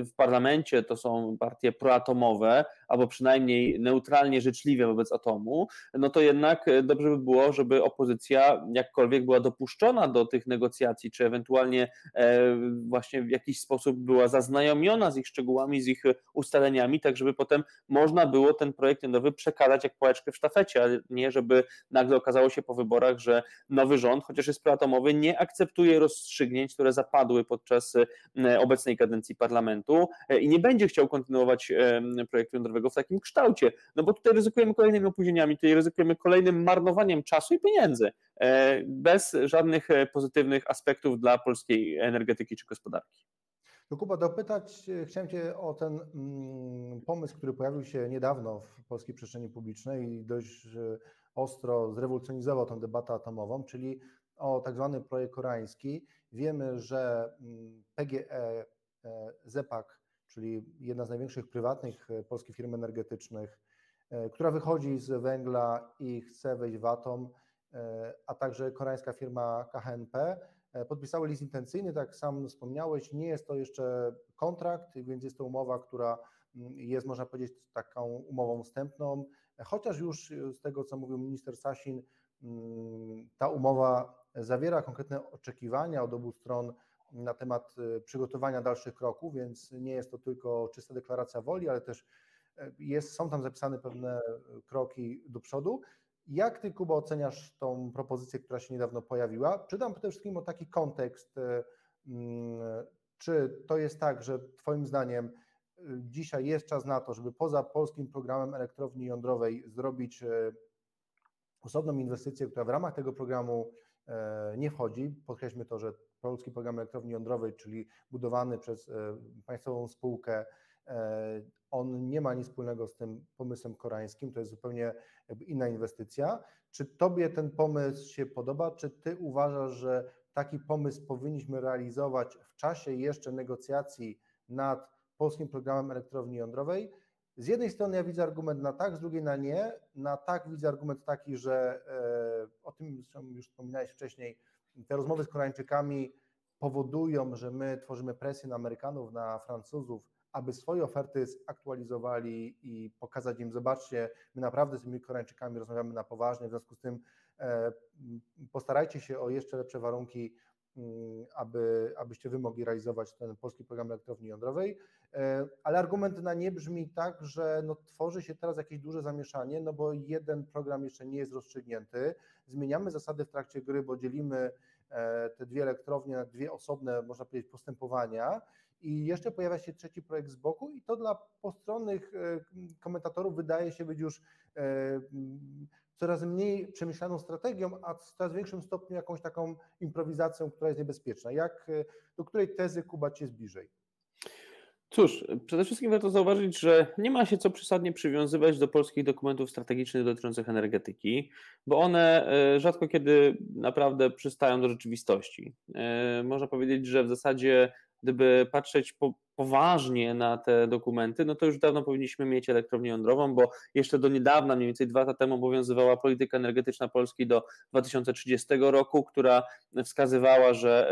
w parlamencie to są partie proatomowe, albo przynajmniej neutralnie życzliwe wobec atomu, no to jednak e, dobrze by było, żeby opozycja jakkolwiek była dopuszczona do tych negocjacji, czy ewentualnie e, właśnie w jakiś sposób była zaznajomiona z ich szczegółami, z ich ustaleniami, tak żeby potem można było ten projekt jądrowy przekazać jak pałeczkę w sztafecie, a nie żeby nagle okazało się po wyborach, że nowy rząd, chociaż jest proatomowy, nie akceptuje rozstrzygnięć, które zapadły podczas e, obecnej kadencji parlamentu i nie będzie chciał kontynuować projektu jądrowego w takim kształcie, no bo tutaj ryzykujemy kolejnymi opóźnieniami, tutaj ryzykujemy kolejnym marnowaniem czasu i pieniędzy, e, bez żadnych e, pozytywnych aspektów dla polskiej energetyki czy gospodarki. No Kuba, dopytać e, chciałem Cię o ten mm, pomysł, który pojawił się niedawno w polskiej przestrzeni publicznej i dość ostro zrewolucjonizował tę debatę atomową, czyli o tak zwany projekt koreański. Wiemy, że mm, PGE, ZEPAK czyli jedna z największych prywatnych e, polskich firm energetycznych, e, która wychodzi z węgla i chce wejść w atom, e, a także koreańska firma KHNP, podpisały list intencyjny, tak jak sam wspomniałeś, nie jest to jeszcze kontrakt, więc jest to umowa, która mm, jest, można powiedzieć, taką umową wstępną, chociaż już z tego, co mówił minister Sasin, mm, ta umowa zawiera konkretne oczekiwania od obu stron na temat przygotowania dalszych kroków, więc nie jest to tylko czysta deklaracja woli, ale też jest, są tam zapisane pewne kroki do przodu. Jak ty, Kuba, oceniasz tą propozycję, która się niedawno pojawiła? Pytam przede wszystkim o taki kontekst. Czy to jest tak, że Twoim zdaniem y, dzisiaj jest czas na to, żeby poza polskim programem elektrowni jądrowej zrobić y, osobną inwestycję, która w ramach tego programu nie wchodzi? Podkreślmy to, że polski program elektrowni jądrowej, czyli budowany przez e, państwową spółkę, e, on nie ma nic wspólnego z tym pomysłem koreańskim, to jest zupełnie inna inwestycja. Czy Tobie ten pomysł się podoba? Czy Ty uważasz, że taki pomysł powinniśmy realizować w czasie jeszcze negocjacji nad polskim programem elektrowni jądrowej? Z jednej strony ja widzę argument na tak, z drugiej na nie. Na tak widzę argument taki, że e, o tym już wspominałeś wcześniej, te rozmowy z Koreańczykami powodują, że my tworzymy presję na Amerykanów, na Francuzów, aby swoje oferty zaktualizowali i pokazać im, zobaczcie, my naprawdę z tymi Koreańczykami rozmawiamy na poważnie, w związku z tym e, postarajcie się o jeszcze lepsze warunki, aby, abyście wy mogli realizować ten polski program elektrowni jądrowej, e, ale argument na nie brzmi tak, że no, tworzy się teraz jakieś duże zamieszanie, no bo jeden program jeszcze nie jest rozstrzygnięty, zmieniamy zasady w trakcie gry, bo dzielimy e, te dwie elektrownie na dwie osobne, można powiedzieć, postępowania. I jeszcze pojawia się trzeci projekt z boku, i to dla postronnych e, komentatorów wydaje się być już coraz mniej przemyślaną strategią, a w coraz większym stopniu jakąś taką improwizacją, która jest niebezpieczna. Jak, e, do której tezy Kuba Ci jest bliżej? Cóż, przede wszystkim warto zauważyć, że nie ma się co przesadnie przywiązywać do polskich dokumentów strategicznych dotyczących energetyki, bo one rzadko kiedy naprawdę przystają do rzeczywistości. Można powiedzieć, że w zasadzie gdyby patrzeć po, poważnie na te dokumenty, no to już dawno powinniśmy mieć elektrownię jądrową, bo jeszcze do niedawna, mniej więcej dwa lata temu obowiązywała polityka energetyczna Polski do 2030 roku, która wskazywała, że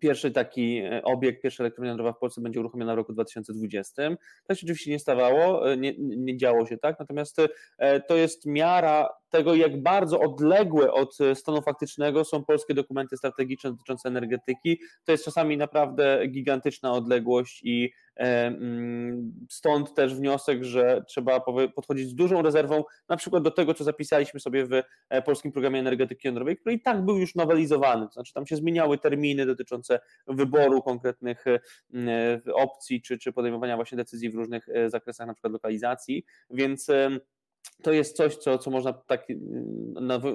Pierwszy taki e, obiekt, pierwsza elektrownia jądrowa w Polsce będzie uruchomiona w roku 2020. Tak się oczywiście nie stawało, e, nie, nie działo się tak, natomiast e, to jest miara tego, jak bardzo odległe od stanu faktycznego są polskie dokumenty strategiczne dotyczące energetyki. To jest czasami naprawdę gigantyczna odległość i mm, stąd też wniosek, że trzeba podchodzić z dużą rezerwą, na przykład do tego, co zapisaliśmy sobie w polskim programie energetyki jądrowej, który i tak był już nowelizowany, to znaczy tam się zmieniały terminy dotyczące wyboru konkretnych opcji, czy, czy podejmowania właśnie decyzji w różnych zakresach, na przykład lokalizacji, więc to jest coś, co, co można tak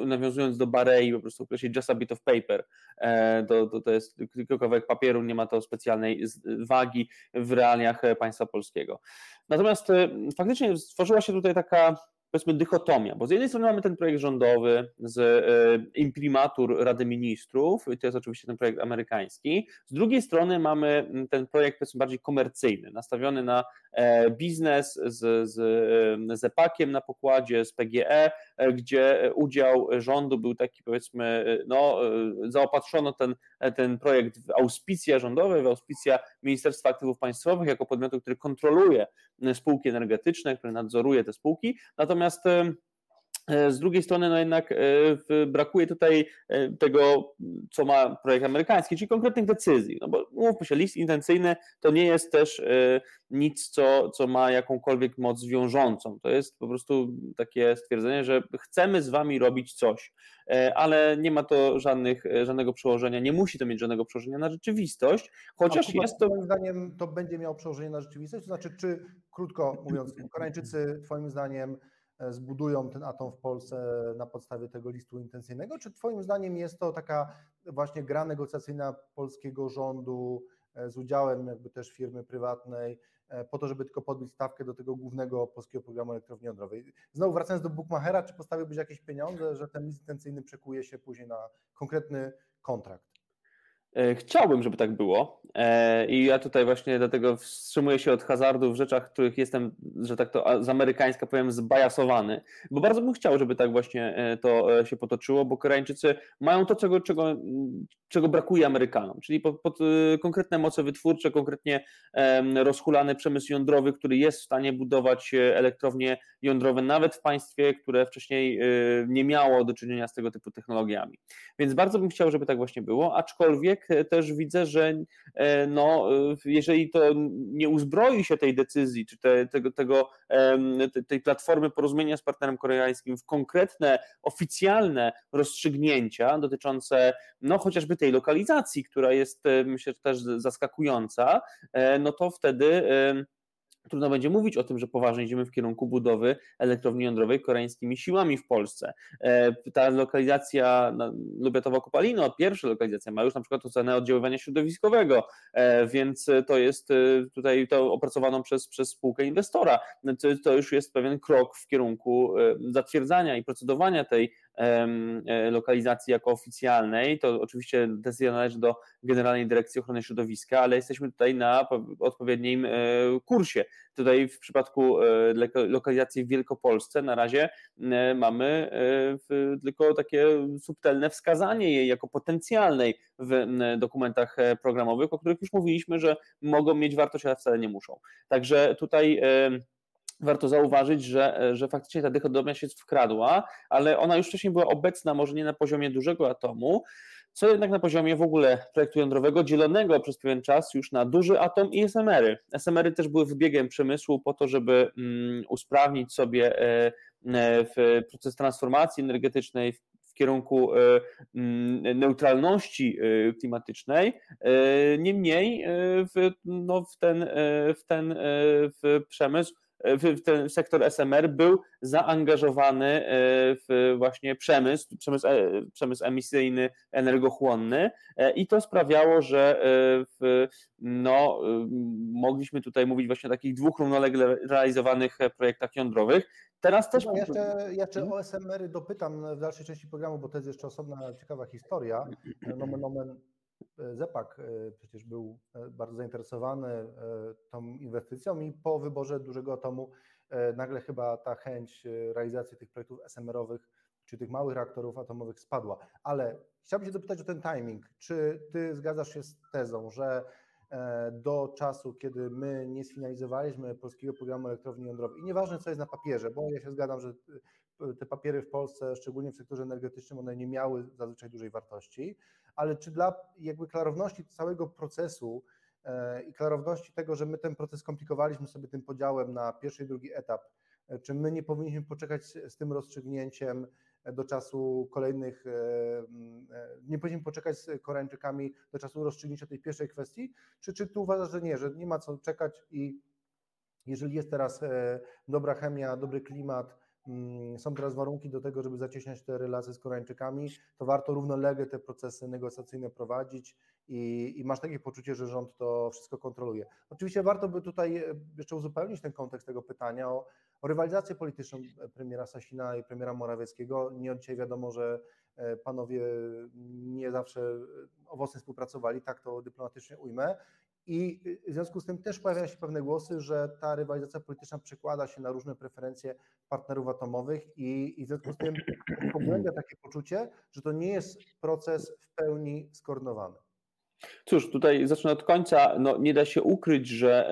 nawiązując do Barei po prostu określić just a bit of paper. E, to, to, to jest tylko kawałek papieru, nie ma to specjalnej wagi w realiach państwa polskiego. Natomiast e, faktycznie stworzyła się tutaj taka powiedzmy dychotomia, bo z jednej strony mamy ten projekt rządowy z e, imprimatur Rady Ministrów, i to jest oczywiście ten projekt amerykański, z drugiej strony mamy mm, ten projekt powiedzmy bardziej komercyjny, nastawiony na e, biznes z, z, e, z EPAkiem na pokładzie, z PGE, gdzie udział rządu był taki powiedzmy, no zaopatrzono ten, ten projekt w auspicja rządowe, w auspicja Ministerstwa Aktywów Państwowych jako podmiotu, który kontroluje spółki energetyczne, który nadzoruje te spółki, natomiast e, e, z drugiej strony, no jednak e, brakuje tutaj tego, co ma projekt amerykański, czyli konkretnych decyzji. No bo mówmy się, list intencyjny to nie jest też nic, co, co ma jakąkolwiek moc wiążącą. To jest po prostu takie stwierdzenie, że chcemy z wami robić coś, ale nie ma to żadnych, żadnego przełożenia, nie musi to mieć żadnego przełożenia na rzeczywistość, chociaż Kuba, jest to. Moim zdaniem to będzie miało przełożenie na rzeczywistość, to znaczy, czy krótko mówiąc, Koreańczycy Twoim zdaniem e, zbudują ten atom w Polsce na podstawie tego listu intencyjnego, czy Twoim zdaniem jest to taka właśnie gra negocjacyjna polskiego rządu e, z udziałem jakby też firmy prywatnej, e, po to, żeby tylko podbić stawkę do tego głównego polskiego programu elektrowni jądrowej. Znowu wracając do Bookmachera, czy postawiłbyś jakieś pieniądze, że ten list intencyjny przekuje się później na konkretny kontrakt? E, chciałbym, żeby tak było e, i ja tutaj właśnie dlatego wstrzymuję się od hazardu w rzeczach, w których jestem, że tak to z amerykańska powiem, zbajasowany, bo bardzo bym chciał, żeby tak właśnie e, to się potoczyło, bo Koreańczycy mają to, czego, czego, czego brakuje Amerykanom, czyli pod, pod konkretne moce wytwórcze, konkretnie rozhulany przemysł jądrowy, który jest w stanie budować elektrownie jądrowe nawet w państwie, które wcześniej nie miało do czynienia z tego typu technologiami. Więc bardzo bym chciał, żeby tak właśnie było, aczkolwiek jednak też widzę, że no, jeżeli to nie uzbroi się tej decyzji, czy te, tego, tego, tej platformy porozumienia z partnerem koreańskim w konkretne, oficjalne rozstrzygnięcia dotyczące no, chociażby tej lokalizacji, która jest myślę też zaskakująca, no to wtedy trudno będzie mówić o tym, że poważnie idziemy w kierunku budowy elektrowni jądrowej koreańskimi siłami w Polsce. E, ta lokalizacja Lubiatowa Kopalino, pierwsza lokalizacja, ma już na przykład ocenę oddziaływania środowiskowego, e, więc to jest e, tutaj to opracowaną przez, przez spółkę inwestora. To, to już jest pewien krok w kierunku zatwierdzania i procedowania tej lokalizacji jako oficjalnej. To oczywiście decyzja należy do Generalnej Dyrekcji Ochrony Środowiska, ale jesteśmy tutaj na odpowiednim kursie. Tutaj w przypadku e, lokalizacji w Wielkopolsce na razie e, mamy e, tylko takie subtelne wskazanie jej jako potencjalnej w dokumentach programowych, o których już mówiliśmy, że mogą mieć wartość, ale wcale nie muszą. Także tutaj warto zauważyć, że, że faktycznie ta dychotomia się wkradła, ale ona już wcześniej była obecna, może nie na poziomie dużego atomu, co jednak na poziomie w ogóle projektu jądrowego, dzielonego przez pewien czas już na duży atom i SMR-y. SMR-y też były wybiegiem przemysłu po to, żeby mm, usprawnić sobie e, e, proces transformacji energetycznej w kierunku e, mm, neutralności klimatycznej. Niemniej w, no, w, ten, w ten w przemysł w ten sektor SMR był zaangażowany e, w właśnie przemysł, przemysł, e, przemysł emisyjny, energochłonny e, i to sprawiało, że w, no, mogliśmy tutaj mówić właśnie o takich dwóch równolegle realizowanych projektach jądrowych. Teraz też. No, jeszcze, jeszcze hmm? o SMR dopytam w dalszej części programu, bo to jest jeszcze osobna ciekawa historia. Nomen, nomen Zepak e, przecież był e, bardzo zainteresowany e, tą inwestycją i po wyborze dużego atomu nagle chyba ta chęć realizacji tych projektów SMR-owych czy tych małych reaktorów atomowych spadła. Ale chciałbym się dopytać o ten timing. Czy ty zgadzasz się z tezą, że do czasu, kiedy my nie sfinalizowaliśmy polskiego programu elektrowni jądrowej, i nieważne co jest na papierze, bo ja się zgadzam, że te papiery w Polsce, szczególnie w sektorze energetycznym, one nie miały zazwyczaj dużej wartości, ale czy dla jakby klarowności całego procesu e, i klarowności tego, że my ten proces komplikowaliśmy sobie tym podziałem na pierwszy i drugi etap, e, czy my nie powinniśmy poczekać z tym rozstrzygnięciem do czasu kolejnych, e, nie powinniśmy poczekać z Koreańczykami do czasu rozstrzygnięcia tej pierwszej kwestii, czy, czy tu uważasz, że nie, że nie ma co czekać i jeżeli jest teraz dobra chemia, dobry klimat, są teraz warunki do tego, żeby zacieśniać te relacje z Koreańczykami, to warto równolegle te procesy negocjacyjne prowadzić i, i, masz takie poczucie, że rząd to wszystko kontroluje. Oczywiście warto by tutaj e, jeszcze uzupełnić ten kontekst tego pytania o, o rywalizację polityczną premiera Sasina i premiera Morawieckiego. Nie od dzisiaj wiadomo, że e, panowie nie zawsze owocnie współpracowali, tak to dyplomatycznie ujmę. I w związku z tym też pojawiają się pewne głosy, że ta rywalizacja polityczna przekłada się na różne preferencje partnerów atomowych i, i w związku z tym pogłębia takie poczucie, że to nie jest proces w pełni skoordynowany. Cóż, tutaj zacznę od końca. No, nie da się ukryć, że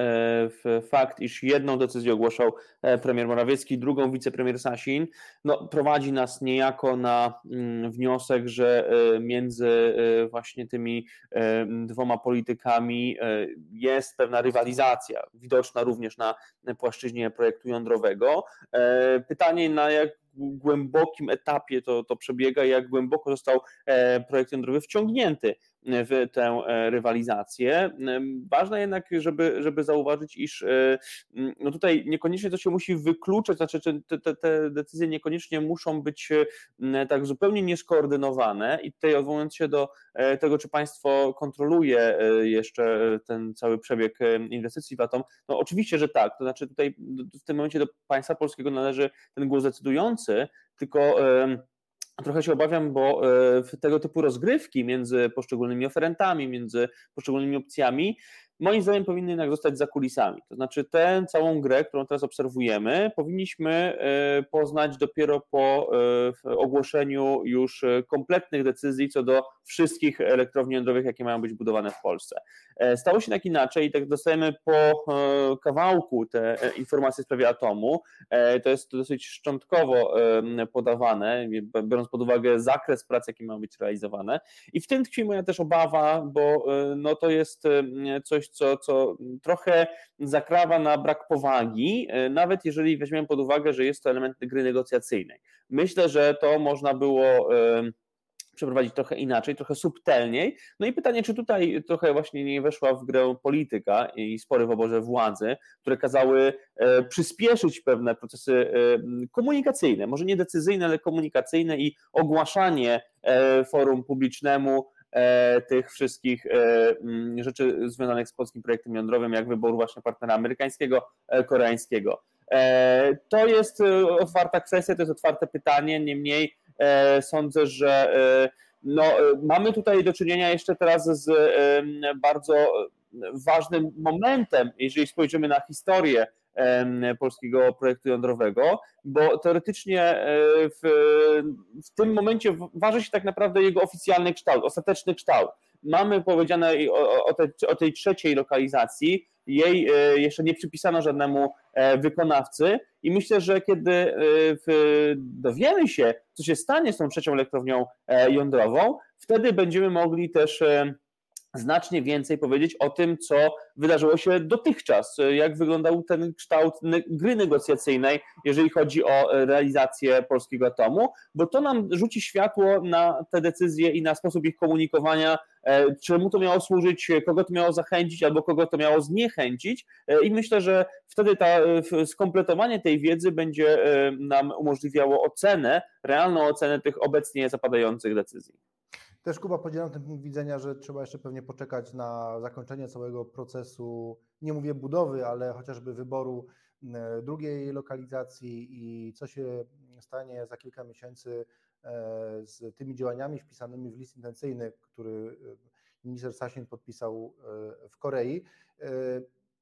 e, fakt, iż jedną decyzję ogłaszał e, premier Morawiecki, drugą wicepremier Sasin, no, prowadzi nas niejako na mm, wniosek, że e, między właśnie tymi dwoma politykami jest pewna rywalizacja, widoczna również na płaszczyźnie projektu jądrowego. Pytanie, na jak głębokim etapie to, to przebiega, jak głęboko został projekt jądrowy wciągnięty w tę e, rywalizację. Ważne jednak, żeby, żeby zauważyć, iż e, no tutaj niekoniecznie to się musi wykluczać, znaczy te, te, te decyzje niekoniecznie muszą być tak zupełnie nieskoordynowane i tutaj odwołując się do e, tego, czy państwo kontroluje jeszcze ten cały przebieg inwestycji w Atom, no oczywiście, że tak, to znaczy tutaj w tym momencie do państwa polskiego należy ten głos decydujący, tylko Trochę się obawiam, bo e, tego typu rozgrywki między poszczególnymi oferentami, między poszczególnymi opcjami moim zdaniem powinny jednak zostać za kulisami. To znaczy tę całą grę, którą teraz obserwujemy, powinniśmy poznać dopiero po ogłoszeniu już kompletnych decyzji co do wszystkich elektrowni jądrowych, jakie mają być budowane w Polsce. Stało się tak inaczej i tak dostajemy po kawałku te informacje w sprawie atomu. To jest dosyć szczątkowo podawane, biorąc pod uwagę zakres prac, jakie mają być realizowane. I w tym tkwi moja też obawa, bo e, no to jest e, coś, co, co trochę zakrawa na brak powagi, e, nawet jeżeli weźmiemy pod uwagę, że jest to element gry negocjacyjnej. Myślę, że to można było przeprowadzić trochę inaczej, trochę subtelniej. No i pytanie, czy tutaj trochę właśnie nie weszła w grę polityka i spory w oborze władzy, które kazały e, przyspieszyć pewne procesy e, komunikacyjne, może nie decyzyjne, ale komunikacyjne i ogłaszanie forum publicznemu tych wszystkich rzeczy związanych z polskim projektem jądrowym, jak wybór właśnie partnera amerykańskiego, koreańskiego. To jest otwarta kwestia, to jest otwarte pytanie, niemniej E, sądzę, że e, no, e, mamy tutaj do czynienia jeszcze teraz z bardzo ważnym momentem, jeżeli spojrzymy na historię polskiego projektu jądrowego, bo teoretycznie w, w tym momencie waży się tak naprawdę jego oficjalny kształt, ostateczny kształt. Mamy powiedziane o, o, te, o tej trzeciej lokalizacji, jej e, jeszcze nie przypisano żadnemu e, wykonawcy i myślę, że kiedy e, dowiemy się, co się stanie z tą trzecią elektrownią jądrową, wtedy będziemy mogli też znacznie więcej powiedzieć o tym, co wydarzyło się dotychczas, jak wyglądał ten kształt gry negocjacyjnej, jeżeli chodzi o realizację polskiego atomu, bo to nam rzuci światło na te decyzje i na sposób ich komunikowania, e, czemu to miało służyć, kogo to miało zachęcić albo kogo to miało zniechęcić e, i myślę, że wtedy ta, skompletowanie tej wiedzy będzie e, nam umożliwiało ocenę, realną ocenę tych obecnie zapadających decyzji. Też Kuba podzielam ten punkt widzenia, że trzeba jeszcze pewnie poczekać na zakończenie całego procesu, nie mówię budowy, ale chociażby wyboru e, drugiej lokalizacji i co się stanie za kilka miesięcy e, z tymi działaniami wpisanymi w list intencyjny, który e, minister Sasin podpisał w Korei.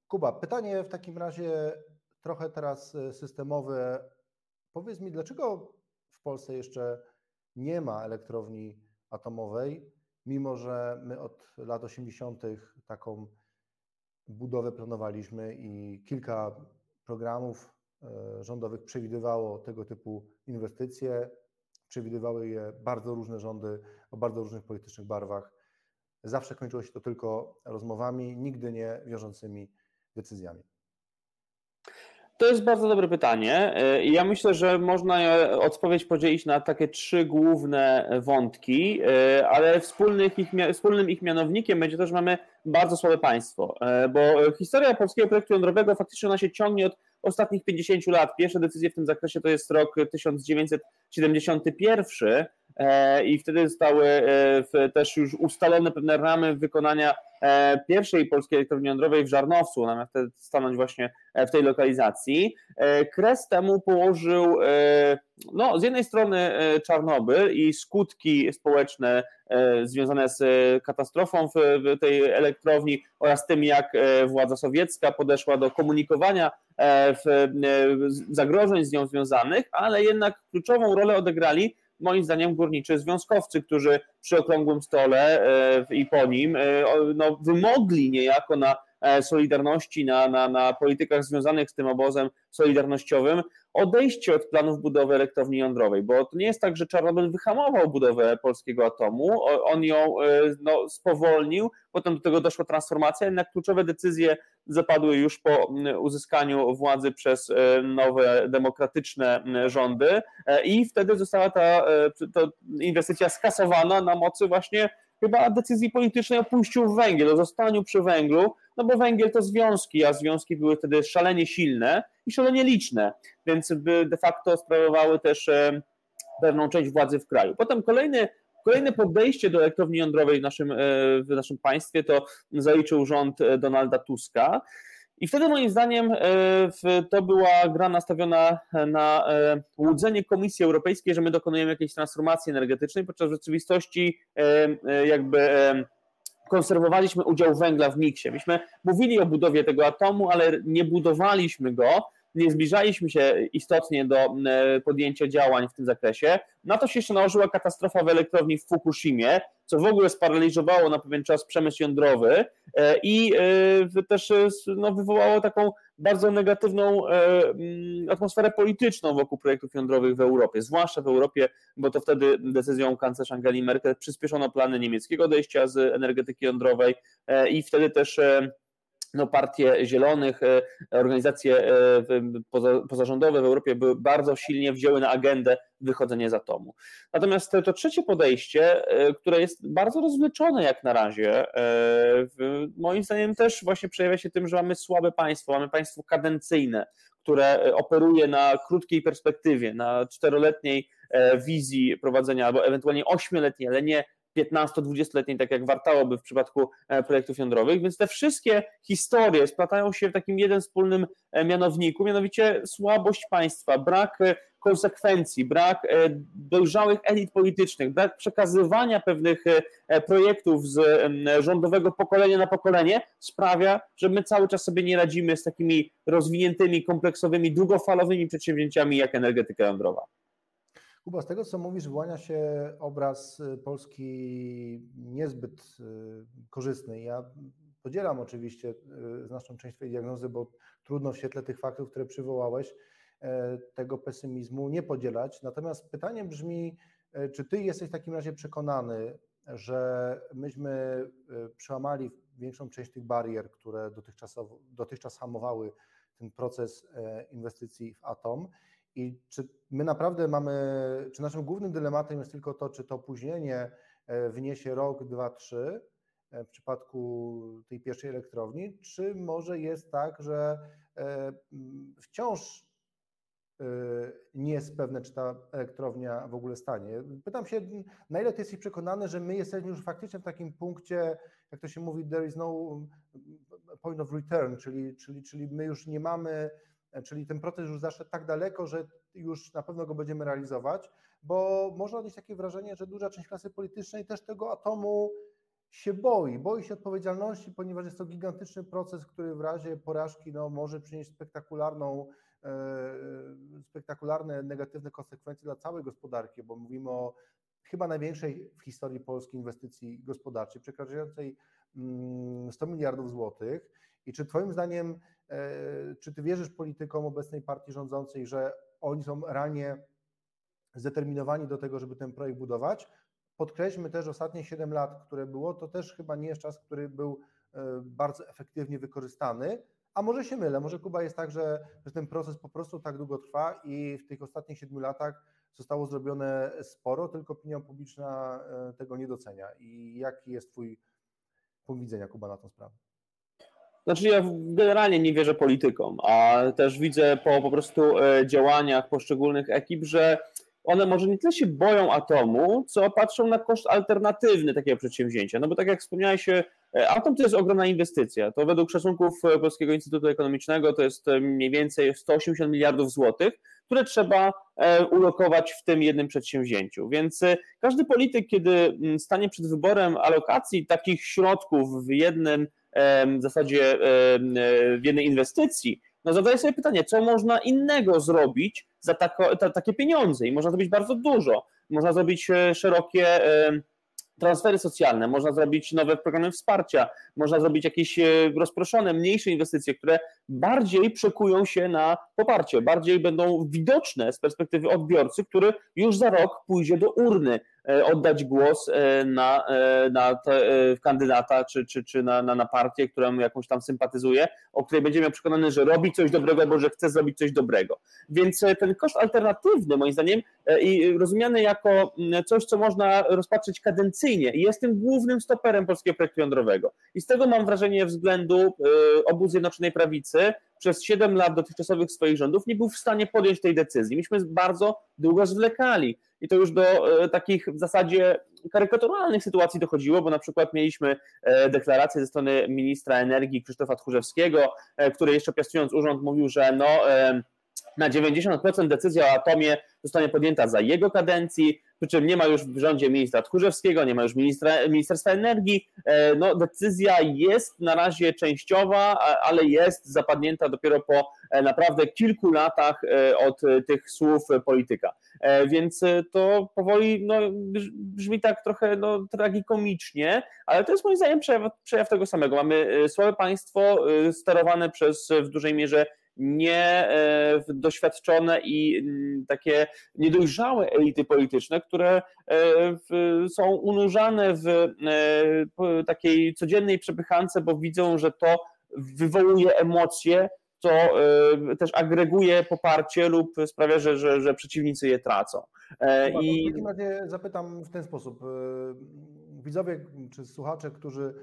Kuba, pytanie w takim razie trochę teraz systemowe. Powiedz mi, dlaczego w Polsce jeszcze nie ma elektrowni atomowej, mimo że my od lat 80. taką budowę planowaliśmy i kilka programów e, rządowych przewidywało tego typu inwestycje. Przewidywały je bardzo różne rządy o bardzo różnych politycznych barwach. Zawsze kończyło się to tylko rozmowami, nigdy nie wiążącymi decyzjami. To jest bardzo dobre pytanie. E, ja myślę, że można odpowiedź podzielić na takie trzy główne wątki, e, ale wspólnych ich, wspólnym ich mianownikiem będzie to, że mamy bardzo słabe państwo, e, bo historia polskiego projektu jądrowego faktycznie ona się ciągnie od ostatnich 50 lat. Pierwsze decyzje w tym zakresie to jest rok 1971 i wtedy zostały też już ustalone pewne ramy wykonania pierwszej polskiej elektrowni jądrowej w Żarnowcu, ona miała wtedy stanąć właśnie e, w tej lokalizacji. E, kres temu położył no, z jednej strony Czarnobyl i skutki społeczne związane z katastrofą w tej elektrowni oraz tym, jak władza sowiecka podeszła do komunikowania zagrożeń z nią związanych, ale jednak kluczową rolę odegrali moim zdaniem górniczy związkowcy, którzy przy okrągłym stole e, i po nim e, no, wymogli niejako na Solidarności, na, na, na politykach związanych z tym obozem solidarnościowym, odejście od planów budowy elektrowni jądrowej, bo to nie jest tak, że Czarnobyl wyhamował budowę polskiego atomu, on ją no, spowolnił, potem do tego doszła transformacja, jednak kluczowe decyzje zapadły już po uzyskaniu władzy przez e, nowe demokratyczne rządy e, i wtedy została ta, e, ta inwestycja skasowana na mocy właśnie chyba decyzji politycznej o pójściu w węgiel, o zostaniu przy węglu, no bo węgiel to związki, a związki były wtedy szalenie silne i szalenie liczne, więc de facto sprawowały też pewną część władzy w kraju. Potem kolejny Kolejne podejście do elektrowni jądrowej w naszym, w naszym państwie to zaliczył rząd Donalda Tuska. I wtedy moim zdaniem to była gra nastawiona na łudzenie Komisji Europejskiej, że my dokonujemy jakiejś transformacji energetycznej, podczas rzeczywistości jakby konserwowaliśmy udział węgla w miksie. Myśmy mówili o budowie tego atomu, ale nie budowaliśmy go, nie zbliżaliśmy się istotnie do e, podjęcia działań w tym zakresie. Na to się jeszcze nałożyła katastrofa w elektrowni w Fukushimie, co w ogóle sparaliżowało na pewien czas przemysł jądrowy e, i e, też no, wywołało taką bardzo negatywną atmosferę polityczną wokół projektów jądrowych w Europie, zwłaszcza w Europie, bo to wtedy decyzją kanclerz Angeli Merkel przyspieszono plany niemieckiego odejścia z energetyki jądrowej i wtedy też no, partie zielonych, e, organizacje e, pozarządowe w Europie były bardzo silnie wzięły na agendę wychodzenie z atomu. Natomiast to trzecie podejście, e, które jest bardzo rozwleczone jak na razie, moim zdaniem też właśnie przejawia się tym, że mamy słabe państwo, mamy państwo kadencyjne, które operuje na krótkiej perspektywie, na czteroletniej wizji prowadzenia albo ewentualnie ośmioletniej, ale nie 15-20-letniej, tak jak wartałoby w przypadku e, projektów jądrowych, więc te wszystkie historie splatają się w takim jeden wspólnym e, mianowniku, mianowicie słabość państwa, brak e, konsekwencji, brak dojrzałych elit politycznych, brak przekazywania pewnych projektów z rządowego pokolenia na pokolenie sprawia, że my cały czas sobie nie radzimy z takimi rozwiniętymi, kompleksowymi, długofalowymi przedsięwzięciami jak energetyka jądrowa. Kuba, z tego co mówisz, wyłania się obraz y, Polski niezbyt y, korzystny. Ja podzielam oczywiście y, znaczną część Twojej diagnozy, bo trudno w świetle tych faktów, które przywołałeś, tego pesymizmu nie podzielać. Natomiast pytanie brzmi, czy Ty jesteś w takim razie przekonany, że myśmy przełamali większą część tych barier, które dotychczas, hamowały ten proces inwestycji w atom i czy my naprawdę mamy, czy naszym głównym dylematem jest tylko to, czy to opóźnienie e, wniesie rok, dwa, trzy e, w przypadku tej pierwszej elektrowni, czy może jest tak, że e, wciąż nie jest pewne, czy ta elektrownia w ogóle stanie. Pytam się, na ile ty jesteś przekonany, że my jesteśmy już faktycznie w takim punkcie, jak to się mówi, there is no point of return, czyli, czyli, czyli my już nie mamy czyli ten proces już zaszedł tak daleko, że już na pewno go będziemy realizować, bo można odnieść takie wrażenie, że duża część klasy politycznej też tego atomu się boi, boi się odpowiedzialności, ponieważ jest to gigantyczny proces, który w razie porażki no, może przynieść spektakularną, e, spektakularne negatywne konsekwencje dla całej gospodarki, bo mówimy o chyba największej w historii Polski inwestycji gospodarczej, przekraczającej 100 mm, miliardów złotych. I czy Twoim zdaniem E, czy ty wierzysz politykom obecnej partii rządzącej, że oni są realnie zdeterminowani do tego, żeby ten projekt budować? Podkreślmy też ostatnie 7 lat, które było, to też chyba nie jest czas, który był e, bardzo efektywnie wykorzystany. A może się mylę, może Kuba jest tak, że, że ten proces po prostu tak długo trwa i w tych ostatnich 7 latach zostało zrobione sporo, tylko opinia publiczna e, tego nie docenia. I jaki jest Twój punkt widzenia, Kuba, na tę sprawę? Znaczy ja generalnie nie wierzę politykom, a też widzę po po prostu e, działaniach poszczególnych ekip, że one może nie tyle się boją atomu, co patrzą na koszt alternatywny takiego przedsięwzięcia. No bo tak jak wspomniałeś, e, atom to jest ogromna inwestycja. To według szacunków e, Polskiego Instytutu Ekonomicznego to jest mniej więcej 180 miliardów złotych, które trzeba ulokować w tym jednym przedsięwzięciu. Więc każdy polityk, kiedy mm, stanie przed wyborem alokacji takich środków w jednym w zasadzie w jednej inwestycji, no zadaję sobie pytanie, co można innego zrobić za takie pieniądze i można zrobić bardzo dużo. Można zrobić e, szerokie transfery socjalne, można zrobić nowe programy wsparcia, można zrobić jakieś e, rozproszone, mniejsze inwestycje, które bardziej przekują się na poparcie, bardziej będą widoczne z perspektywy odbiorcy, który już za rok pójdzie do urny e, oddać głos e, na, na te, kandydata czy, czy, czy na, na, na partię, którą jakąś tam sympatyzuje, o której będzie miał przekonany, że robi coś dobrego albo że chce zrobić coś dobrego. Więc ten koszt alternatywny, moim zdaniem, i rozumiany jako coś, co można rozpatrzeć kadencyjnie jest tym głównym stoperem polskiego projektu jądrowego. I z tego mam wrażenie względu obu Zjednoczonej Prawicy przez 7 lat dotychczasowych swoich rządów nie był w stanie podjąć tej decyzji. Myśmy bardzo długo zwlekali i to już do y, takich w zasadzie karykaturalnych sytuacji dochodziło, bo na przykład mieliśmy e, deklarację ze strony ministra energii Krzysztofa Tchórzewskiego, e, który jeszcze piastując urząd mówił, że no na 90% decyzja o atomie zostanie podjęta za jego kadencji, przy czym nie ma już w rządzie ministra Tchórzewskiego, nie ma już ministra, Ministerstwa Energii. E, no, decyzja jest na razie częściowa, ale jest zapadnięta dopiero po e, naprawdę kilku latach e, od tych słów polityka. Więc to powoli no, brzmi tak trochę no, tragikomicznie, ale to jest moim zdaniem przejaw, przejaw tego samego. Mamy słabe państwo sterowane przez w dużej mierze nie doświadczone i mm, takie niedojrzałe elity polityczne, które e, są unurzane w e, takiej codziennej przepychance, bo widzą, że to wywołuje emocje, to e, też agreguje poparcie lub sprawia, że, że, że przeciwnicy je tracą. I... W takim razie zapytam w ten sposób. Widzowie czy słuchacze, którzy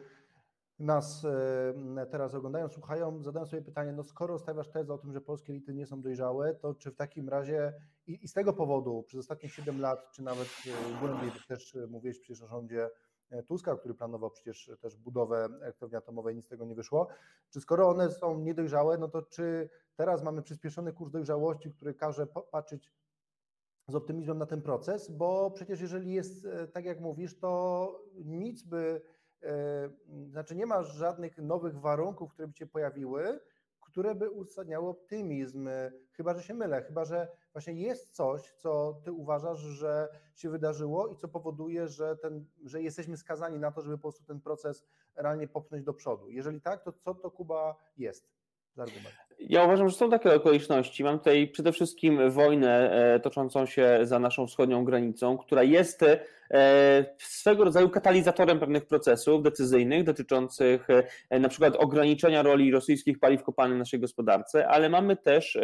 nas e, teraz oglądają, słuchają, zadają sobie pytanie, no skoro stawiasz tezę o tym, że polskie elity nie są dojrzałe, to czy w takim razie i, i z tego powodu przez ostatnie 7 lat, czy nawet e, głębiej, też mówiłeś przecież o rządzie e, Tuska, który planował przecież też budowę elektrowni atomowej, nic z tego nie wyszło. Czy skoro one są niedojrzałe, no to czy teraz mamy przyspieszony kurs dojrzałości, który każe patrzeć z optymizmem na ten proces, bo przecież jeżeli jest tak jak mówisz, to nic by E, znaczy nie ma żadnych nowych warunków, które by się pojawiły, które by uzasadniały optymizm, chyba że się mylę, chyba że właśnie jest coś, co ty uważasz, że się wydarzyło i co powoduje, że, ten, że jesteśmy skazani na to, żeby po prostu ten proces realnie popchnąć do przodu. Jeżeli tak, to co to Kuba jest? Ja uważam, że są takie okoliczności. Mam tutaj przede wszystkim wojnę e, toczącą się za naszą wschodnią granicą, która jest e, swego rodzaju katalizatorem pewnych procesów decyzyjnych dotyczących e, na przykład ograniczenia roli rosyjskich paliw kopalnych w naszej gospodarce, ale mamy też,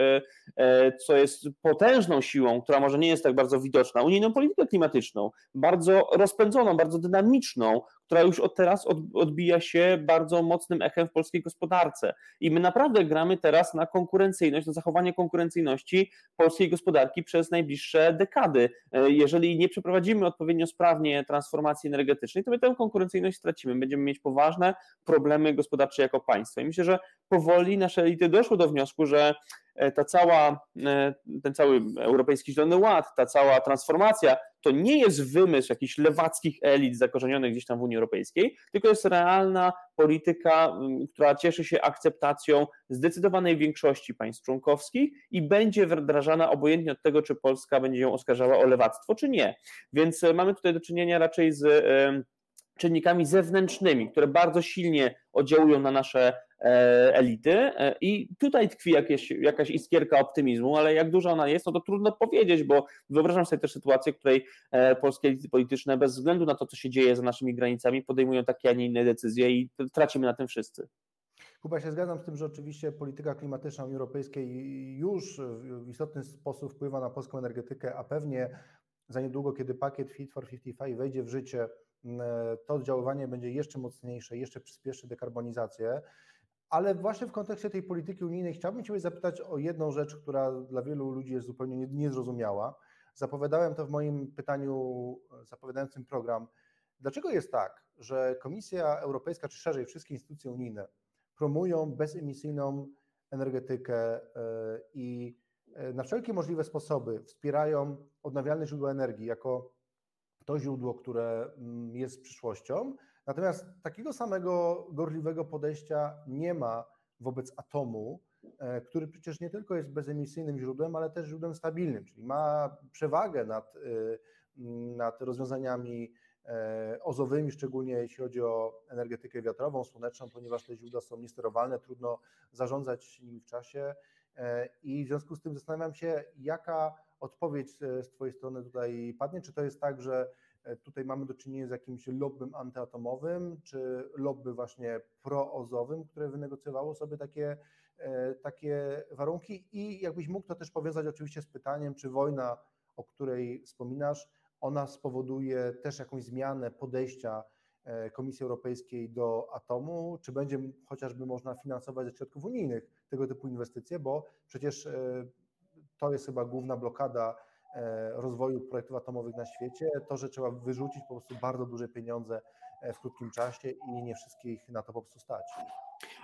co jest potężną siłą, która może nie jest tak bardzo widoczna, unijną politykę klimatyczną, bardzo rozpędzoną, bardzo dynamiczną, która już od teraz odbija się bardzo mocnym echem w polskiej gospodarce. I my naprawdę gramy teraz na konkurencyjność, na zachowanie konkurencyjności polskiej gospodarki przez najbliższe dekady. E, jeżeli nie przeprowadzimy odpowiednio sprawnie transformacji energetycznej, to my tę konkurencyjność stracimy. Będziemy mieć poważne problemy gospodarcze jako państwo. I myślę, że powoli nasze elity doszły do wniosku, że ta cała, e, ten cały Europejski Zielony Ład, ta cała transformacja, to nie jest wymysł jakichś lewackich elit zakorzenionych gdzieś tam w Unii Europejskiej, tylko jest realna polityka, która cieszy się akceptacją zdecydowanej większości państw członkowskich i będzie wdrażana obojętnie od tego, czy Polska będzie ją oskarżała o lewactwo, czy nie. Więc e, mamy tutaj do czynienia raczej z czynnikami zewnętrznymi, które bardzo silnie oddziałują na nasze E, elity e, i tutaj tkwi jakieś, jakaś iskierka optymizmu, ale jak duża ona jest, no to trudno powiedzieć, bo wyobrażam sobie też sytuację, w której e, polskie elity polityczne bez względu na to, co się dzieje za naszymi granicami, podejmują takie, a nie inne decyzje i tracimy na tym wszyscy. Kuba, się zgadzam z tym, że oczywiście polityka klimatyczna Unii Europejskiej już w istotny sposób wpływa na polską energetykę, a pewnie za niedługo, kiedy pakiet Fit for 55 wejdzie w życie, to oddziaływanie będzie jeszcze mocniejsze, jeszcze przyspieszy dekarbonizację. Ale właśnie w kontekście tej polityki unijnej chciałbym Cię zapytać o jedną rzecz, która dla wielu ludzi jest zupełnie niezrozumiała. Zapowiadałem to w moim pytaniu zapowiadającym program. Dlaczego jest tak, że Komisja Europejska, czy szerzej wszystkie instytucje unijne promują bezemisyjną energetykę e, i e, na wszelkie możliwe sposoby wspierają odnawialne źródła energii jako to źródło, które mm, jest przyszłością, Natomiast takiego samego gorliwego podejścia nie ma wobec atomu, e, który przecież nie tylko jest bezemisyjnym źródłem, ale też źródłem stabilnym, czyli ma przewagę nad, e, nad rozwiązaniami e, ozowymi, szczególnie jeśli chodzi o energetykę wiatrową, słoneczną, ponieważ te źródła są niesterowalne, trudno zarządzać nimi w czasie. I w związku z tym zastanawiam się, jaka odpowiedź z Twojej strony tutaj padnie. Czy to jest tak, że E, tutaj mamy do czynienia z jakimś lobbym antyatomowym, czy lobby właśnie proozowym, które wynegocjowało sobie takie, e, takie warunki? I jakbyś mógł to też powiązać oczywiście z pytaniem, czy wojna, o której wspominasz, ona spowoduje też jakąś zmianę podejścia e, Komisji Europejskiej do atomu, czy będzie chociażby można finansować ze środków unijnych tego typu inwestycje, bo przecież to jest chyba główna blokada E, rozwoju projektów atomowych na świecie, to, że trzeba wyrzucić po prostu bardzo duże pieniądze e, w krótkim czasie i nie wszystkich na to po prostu stać.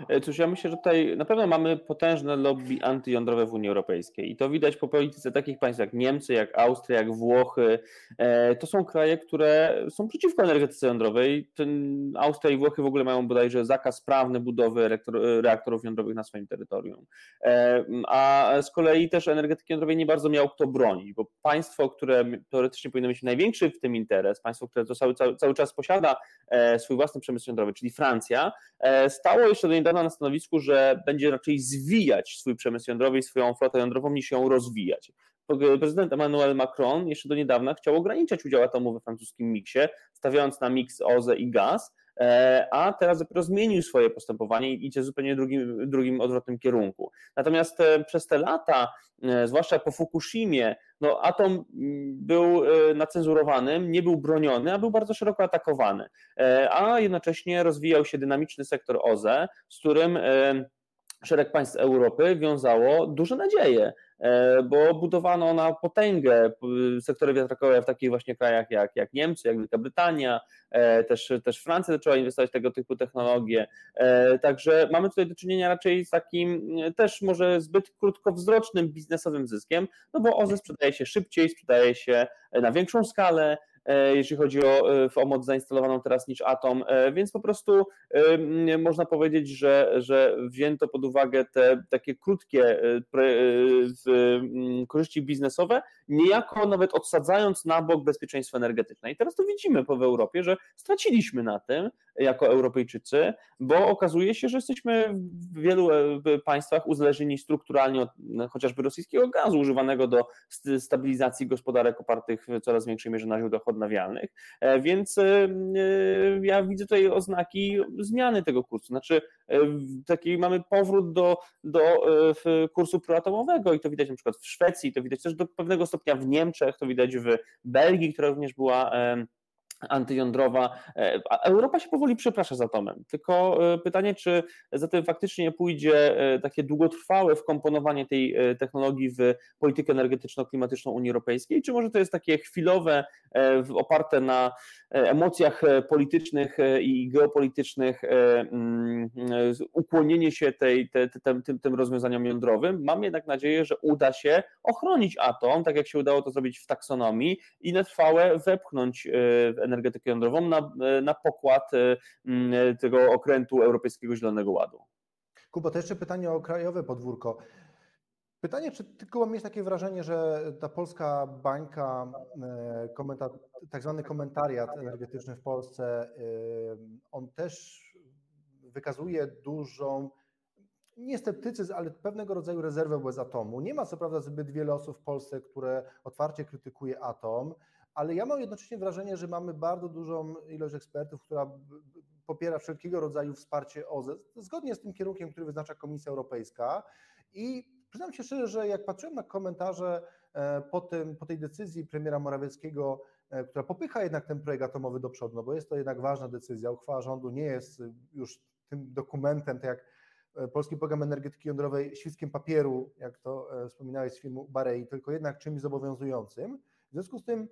E, cóż, ja myślę, że tutaj na pewno mamy potężne lobby antyjądrowe w Unii Europejskiej i to widać po polityce takich państw jak Niemcy, jak Austria, jak Włochy. E, to są kraje, które są przeciwko energetyce jądrowej. Austria i Włochy w ogóle mają bodajże zakaz prawny budowy reaktorów jądrowych na swoim terytorium. E, a z kolei też energetyki jądrowej nie bardzo miał kto bronić, bo państwo, które teoretycznie powinno mieć największy w tym interes, państwo, które to cały, cały, cały czas posiada swój własny przemysł jądrowy, czyli Francja, stało jeszcze do niedawna na stanowisku, że będzie raczej zwijać swój przemysł jądrowy i swoją flotę jądrową niż ją rozwijać. Prezydent Emmanuel Macron jeszcze do niedawna chciał ograniczać udział atomu we francuskim miksie, stawiając na miks OZE i gaz, a teraz dopiero zmienił swoje postępowanie i idzie w zupełnie drugim, drugim odwrotnym kierunku. Natomiast e, przez te lata, e, zwłaszcza po Fukushimie, no atom mm, był nacenzurowanym, nie był broniony, a był bardzo szeroko atakowany, a jednocześnie rozwijał się dynamiczny sektor OZE, z którym szereg państw Europy wiązało duże nadzieje. E, bo budowano na potęgę sektory wiatrakowe w takich właśnie krajach jak, jak Niemcy, jak Wielka Brytania, e, też, też Francja zaczęła inwestować w tego typu technologie. E, także mamy tutaj do czynienia raczej z takim też może zbyt krótkowzrocznym biznesowym zyskiem, no bo OZE sprzedaje się szybciej, sprzedaje się na większą skalę, jeśli chodzi o, e, o moc zainstalowaną teraz niż Atom, e, więc po prostu można powiedzieć, że, że wzięto pod uwagę te takie krótkie korzyści biznesowe, niejako nawet odsadzając na bok bezpieczeństwo energetyczne. I teraz to widzimy w Europie, że straciliśmy na tym jako Europejczycy, bo okazuje się, że jesteśmy w wielu państwach uzależnieni strukturalnie od chociażby rosyjskiego gazu używanego do stabilizacji gospodarek opartych w coraz większej mierze na źródłach odnawialnych, e, więc e, e, ja widzę tutaj oznaki zmiany tego kursu, znaczy taki mamy powrót do, do kursu proatomowego i to widać na przykład w Szwecji, to widać też do pewnego stopnia w Niemczech, to widać w Belgii, która również była antyjądrowa. E, Europa się powoli przeprasza za atomem. Tylko e, pytanie, czy za tym faktycznie pójdzie e, takie długotrwałe wkomponowanie tej technologii w politykę energetyczno-klimatyczną Unii Europejskiej, czy może to jest takie chwilowe, oparte na emocjach politycznych i geopolitycznych mm, ukłonienie się tej, te, te, tym, tym rozwiązaniom jądrowym. Mam jednak nadzieję, że uda się ochronić atom, tak jak się udało to zrobić w taksonomii i na trwałe wepchnąć energetykę jądrową na, na pokład e, tego okrętu Europejskiego Zielonego Ładu. Kuba, to jeszcze pytanie o krajowe podwórko. Pytanie, czy tylko mam mieć takie wrażenie, że ta polska bańka, e, komentar, tak zwany komentariat energetyczny w Polsce, e, on też wykazuje dużą, nie sceptycyzm, ale pewnego rodzaju rezerwę wobec atomu. Nie ma co prawda zbyt wiele osób w Polsce, które otwarcie krytykuje atom, ale ja mam jednocześnie wrażenie, że mamy bardzo dużą ilość ekspertów, która popiera wszelkiego rodzaju wsparcie OZE, zgodnie z tym kierunkiem, który wyznacza Komisja Europejska. I przyznam się szczerze, że jak patrzyłem na komentarze e, po, tym, po tej decyzji premiera Morawieckiego, e, która popycha jednak ten projekt atomowy do przodu, no bo jest to jednak ważna decyzja, uchwała rządu nie jest już tym dokumentem, tak jak e, Polski Program Energetyki Jądrowej świskiem papieru, jak to wspominałeś z filmu Barei, tylko jednak czymś zobowiązującym. W związku z tym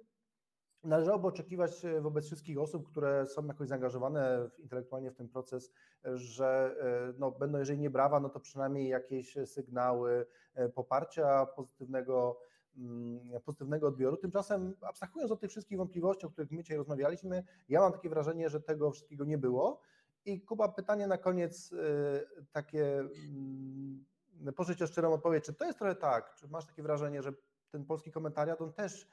Należałoby oczekiwać e, wobec wszystkich osób, które są jakoś zaangażowane intelektualnie w ten proces, że e, no, będą, jeżeli nie brawa, no to przynajmniej jakieś sygnały e, poparcia pozytywnego, mm, pozytywnego odbioru. Tymczasem, abstrahując od tych wszystkich wątpliwości, o których my dzisiaj rozmawialiśmy, ja mam takie wrażenie, że tego wszystkiego nie było. I Kuba, pytanie na koniec takie, mm, pożycie szczerą odpowiedź, czy to jest trochę tak, czy masz takie wrażenie, że ten polski komentariat, on też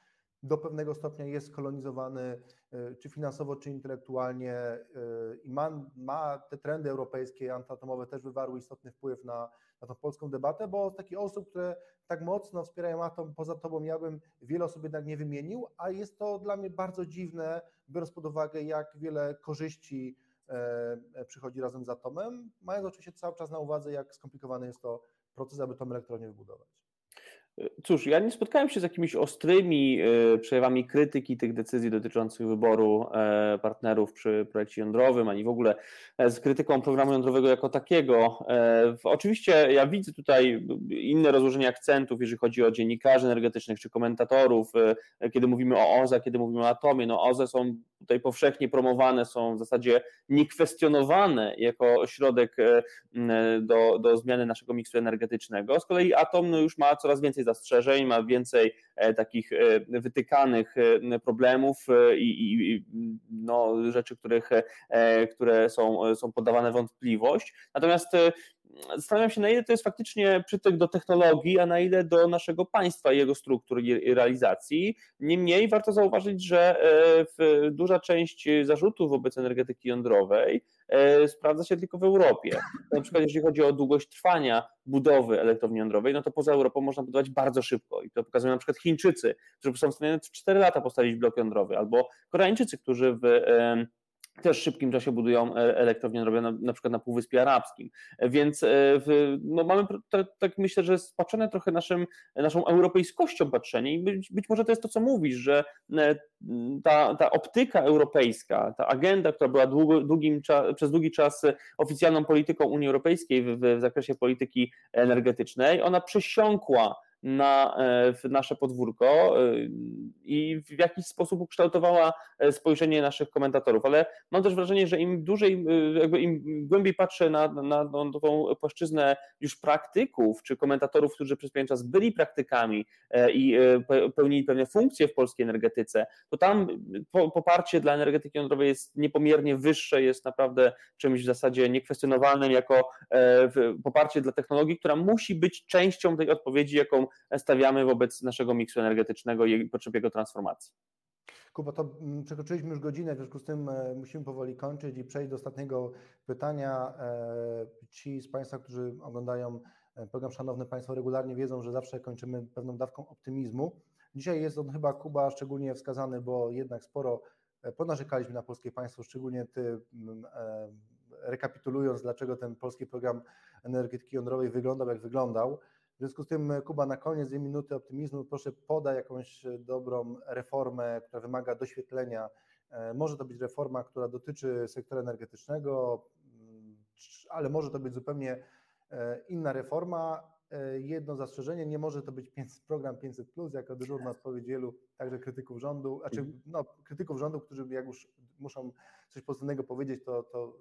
do pewnego stopnia jest kolonizowany, e, czy finansowo, czy intelektualnie e, i ma, ma te trendy europejskie, antyatomowe też wywarły istotny wpływ na, na tą polską debatę, bo z takich osób, które tak mocno wspierają atom, poza tobą ja bym wiele osób jednak nie wymienił, a jest to dla mnie bardzo dziwne, biorąc pod uwagę, jak wiele korzyści e, przychodzi razem z atomem, mając oczywiście cały czas na uwadze, jak skomplikowany jest to proces, aby tą elektrownię wybudować. Cóż, ja nie spotkałem się z jakimiś ostrymi e, przejawami krytyki tych decyzji dotyczących wyboru e, partnerów przy projekcie jądrowym, ani w ogóle e, z krytyką programu jądrowego jako takiego. Oczywiście ja widzę tutaj inne rozłożenie akcentów, jeżeli chodzi o dziennikarzy energetycznych czy komentatorów, kiedy mówimy o OZE, kiedy mówimy o atomie. No OZE są tutaj powszechnie promowane, są w zasadzie niekwestionowane jako środek do, do zmiany naszego miksu energetycznego. Z kolei atom no, już ma coraz więcej zastrzeżeń, ma więcej e, takich e, wytykanych e, problemów i, i no, rzeczy, których, które są, są poddawane wątpliwość. Natomiast zastanawiam się, na ile to jest faktycznie przytyk do technologii, a na ile do naszego państwa i jego struktur i realizacji. Niemniej warto zauważyć, że duża część zarzutów wobec energetyki jądrowej sprawdza się tylko w Europie. Na przykład jeżeli chodzi o długość trwania budowy elektrowni jądrowej, no to poza Europą można budować bardzo szybko i to pokazują na przykład Chińczycy, którzy są w stanie w 4 lata postawić blok jądrowy, albo Koreańczycy, którzy w też w szybkim czasie budują e, elektrownie robią na, na przykład na Półwyspie Arabskim. Więc e, w, no mamy tak myślę, że spaczone trochę naszym, naszą europejskością patrzenie i być, być może to jest to, co mówisz, że e, ta, ta optyka europejska, ta agenda, która była długo, długim, przez długi czas oficjalną polityką Unii Europejskiej w, w zakresie polityki energetycznej, ona przesiąkła na w nasze podwórko i w jakiś sposób ukształtowała e, spojrzenie naszych komentatorów, ale mam też wrażenie, że im dłużej, e, jakby im głębiej patrzę na, na, na tą płaszczyznę już praktyków czy komentatorów, którzy przez pewien czas byli praktykami e, i pełnili pewne funkcje w polskiej energetyce, to tam poparcie dla energetyki jądrowej jest niepomiernie wyższe, jest naprawdę czymś w zasadzie niekwestionowalnym jako poparcie dla technologii, która musi być częścią tej odpowiedzi, jaką stawiamy wobec naszego miksu energetycznego i potrzeb jego transformacji. Kuba, to mm, przekroczyliśmy już godzinę, w związku z tym e, musimy powoli kończyć i przejść do ostatniego pytania. E, ci z Państwa, którzy oglądają e, program Szanowne Państwo regularnie wiedzą, że zawsze kończymy pewną dawką optymizmu. Dzisiaj jest on chyba, Kuba, szczególnie wskazany, bo jednak sporo ponarzekaliśmy na polskie państwo, szczególnie Ty mm, rekapitulując, dlaczego ten polski program energetyki jądrowej wyglądał, jak wyglądał. W związku z tym, Kuba, na koniec dwie minuty optymizmu, proszę podaj jakąś dobrą reformę, która wymaga doświetlenia. E, może to być reforma, która dotyczy sektora energetycznego, mm, ale może to być zupełnie e, inna reforma. E, jedno zastrzeżenie, nie może to być program 500, jako dyżurna odpowiedź wielu także krytyków rządu, znaczy mhm. no, krytyków rządu, którzy jak już muszą coś pozytywnego powiedzieć, to, to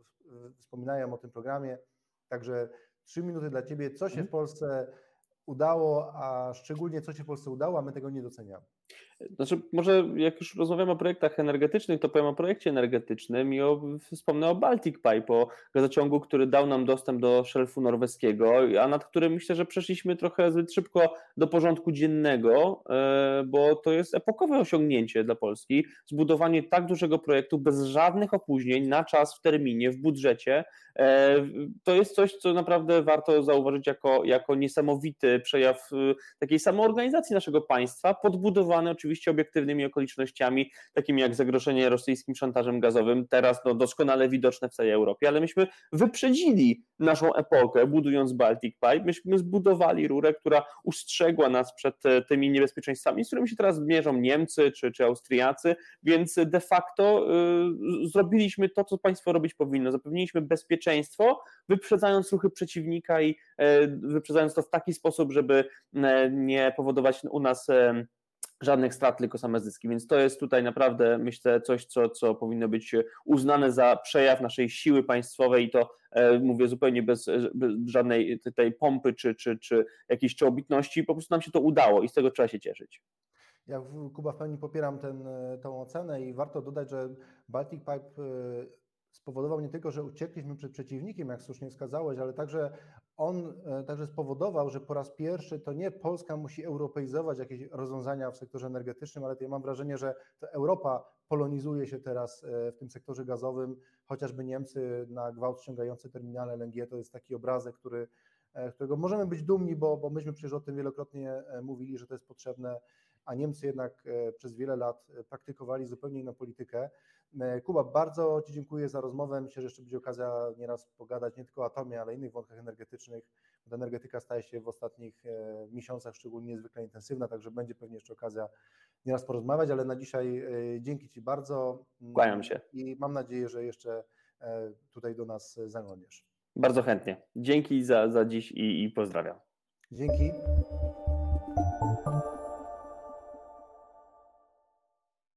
wspominają o tym programie. Także trzy minuty dla Ciebie. Co się w mhm. Polsce udało, a szczególnie co się Polsce udało, a my tego nie doceniamy. Znaczy, może jak już rozmawiamy o projektach energetycznych, to powiem o projekcie energetycznym i o, wspomnę o Baltic Pipe, o gazociągu, który dał nam dostęp do szelfu norweskiego, a nad którym myślę, że przeszliśmy trochę zbyt szybko do porządku dziennego, e, bo to jest epokowe osiągnięcie dla Polski. Zbudowanie tak dużego projektu bez żadnych opóźnień, na czas, w terminie, w budżecie, e, to jest coś, co naprawdę warto zauważyć jako, jako niesamowity przejaw e, takiej samoorganizacji naszego państwa, podbudowane oczywiście obiektywnymi okolicznościami, takimi jak zagrożenie rosyjskim szantażem gazowym, teraz no, doskonale widoczne w całej Europie, ale myśmy wyprzedzili naszą epokę, budując Baltic Pipe, myśmy zbudowali rurę, która ustrzegła nas przed e, tymi niebezpieczeństwami, z którymi się teraz mierzą Niemcy czy, czy Austriacy, więc de facto y, zrobiliśmy to, co państwo robić powinno. Zapewniliśmy bezpieczeństwo, wyprzedzając ruchy przeciwnika i y, wyprzedzając to w taki sposób, żeby y, nie powodować u nas żadnych strat, tylko same zyski. Więc to jest tutaj naprawdę, myślę, coś, co, co powinno być uznane za przejaw naszej siły państwowej i to e, mówię zupełnie bez, bez żadnej tej pompy czy, czy, czy jakiejś czołobitności. Po prostu nam się to udało i z tego trzeba się cieszyć. Ja, Kuba, w pełni popieram tę ocenę i warto dodać, że Baltic Pipe e, spowodował nie tylko, że uciekliśmy przed przeciwnikiem, jak słusznie wskazałeś, ale także on e, także spowodował, że po raz pierwszy to nie Polska musi europeizować jakieś rozwiązania w sektorze energetycznym, ale ja mam wrażenie, że to Europa polonizuje się teraz e, w tym sektorze gazowym, chociażby Niemcy na gwałt ściągające terminale LNG, to jest taki obrazek, który, e, którego możemy być dumni, bo, bo myśmy przecież o tym wielokrotnie mówili, że to jest potrzebne a Niemcy jednak przez wiele lat praktykowali zupełnie inną politykę. Kuba, bardzo Ci dziękuję za rozmowę. Myślę, że jeszcze będzie okazja nieraz pogadać nie tylko o atomie, ale innych wątkach energetycznych. Ta energetyka staje się w ostatnich miesiącach szczególnie niezwykle intensywna, także będzie pewnie jeszcze okazja nieraz porozmawiać, ale na dzisiaj dzięki Ci bardzo. Kłaniam się. I mam nadzieję, że jeszcze tutaj do nas zaglądniesz. Bardzo chętnie. Dzięki za, za dziś i, i pozdrawiam. Dzięki.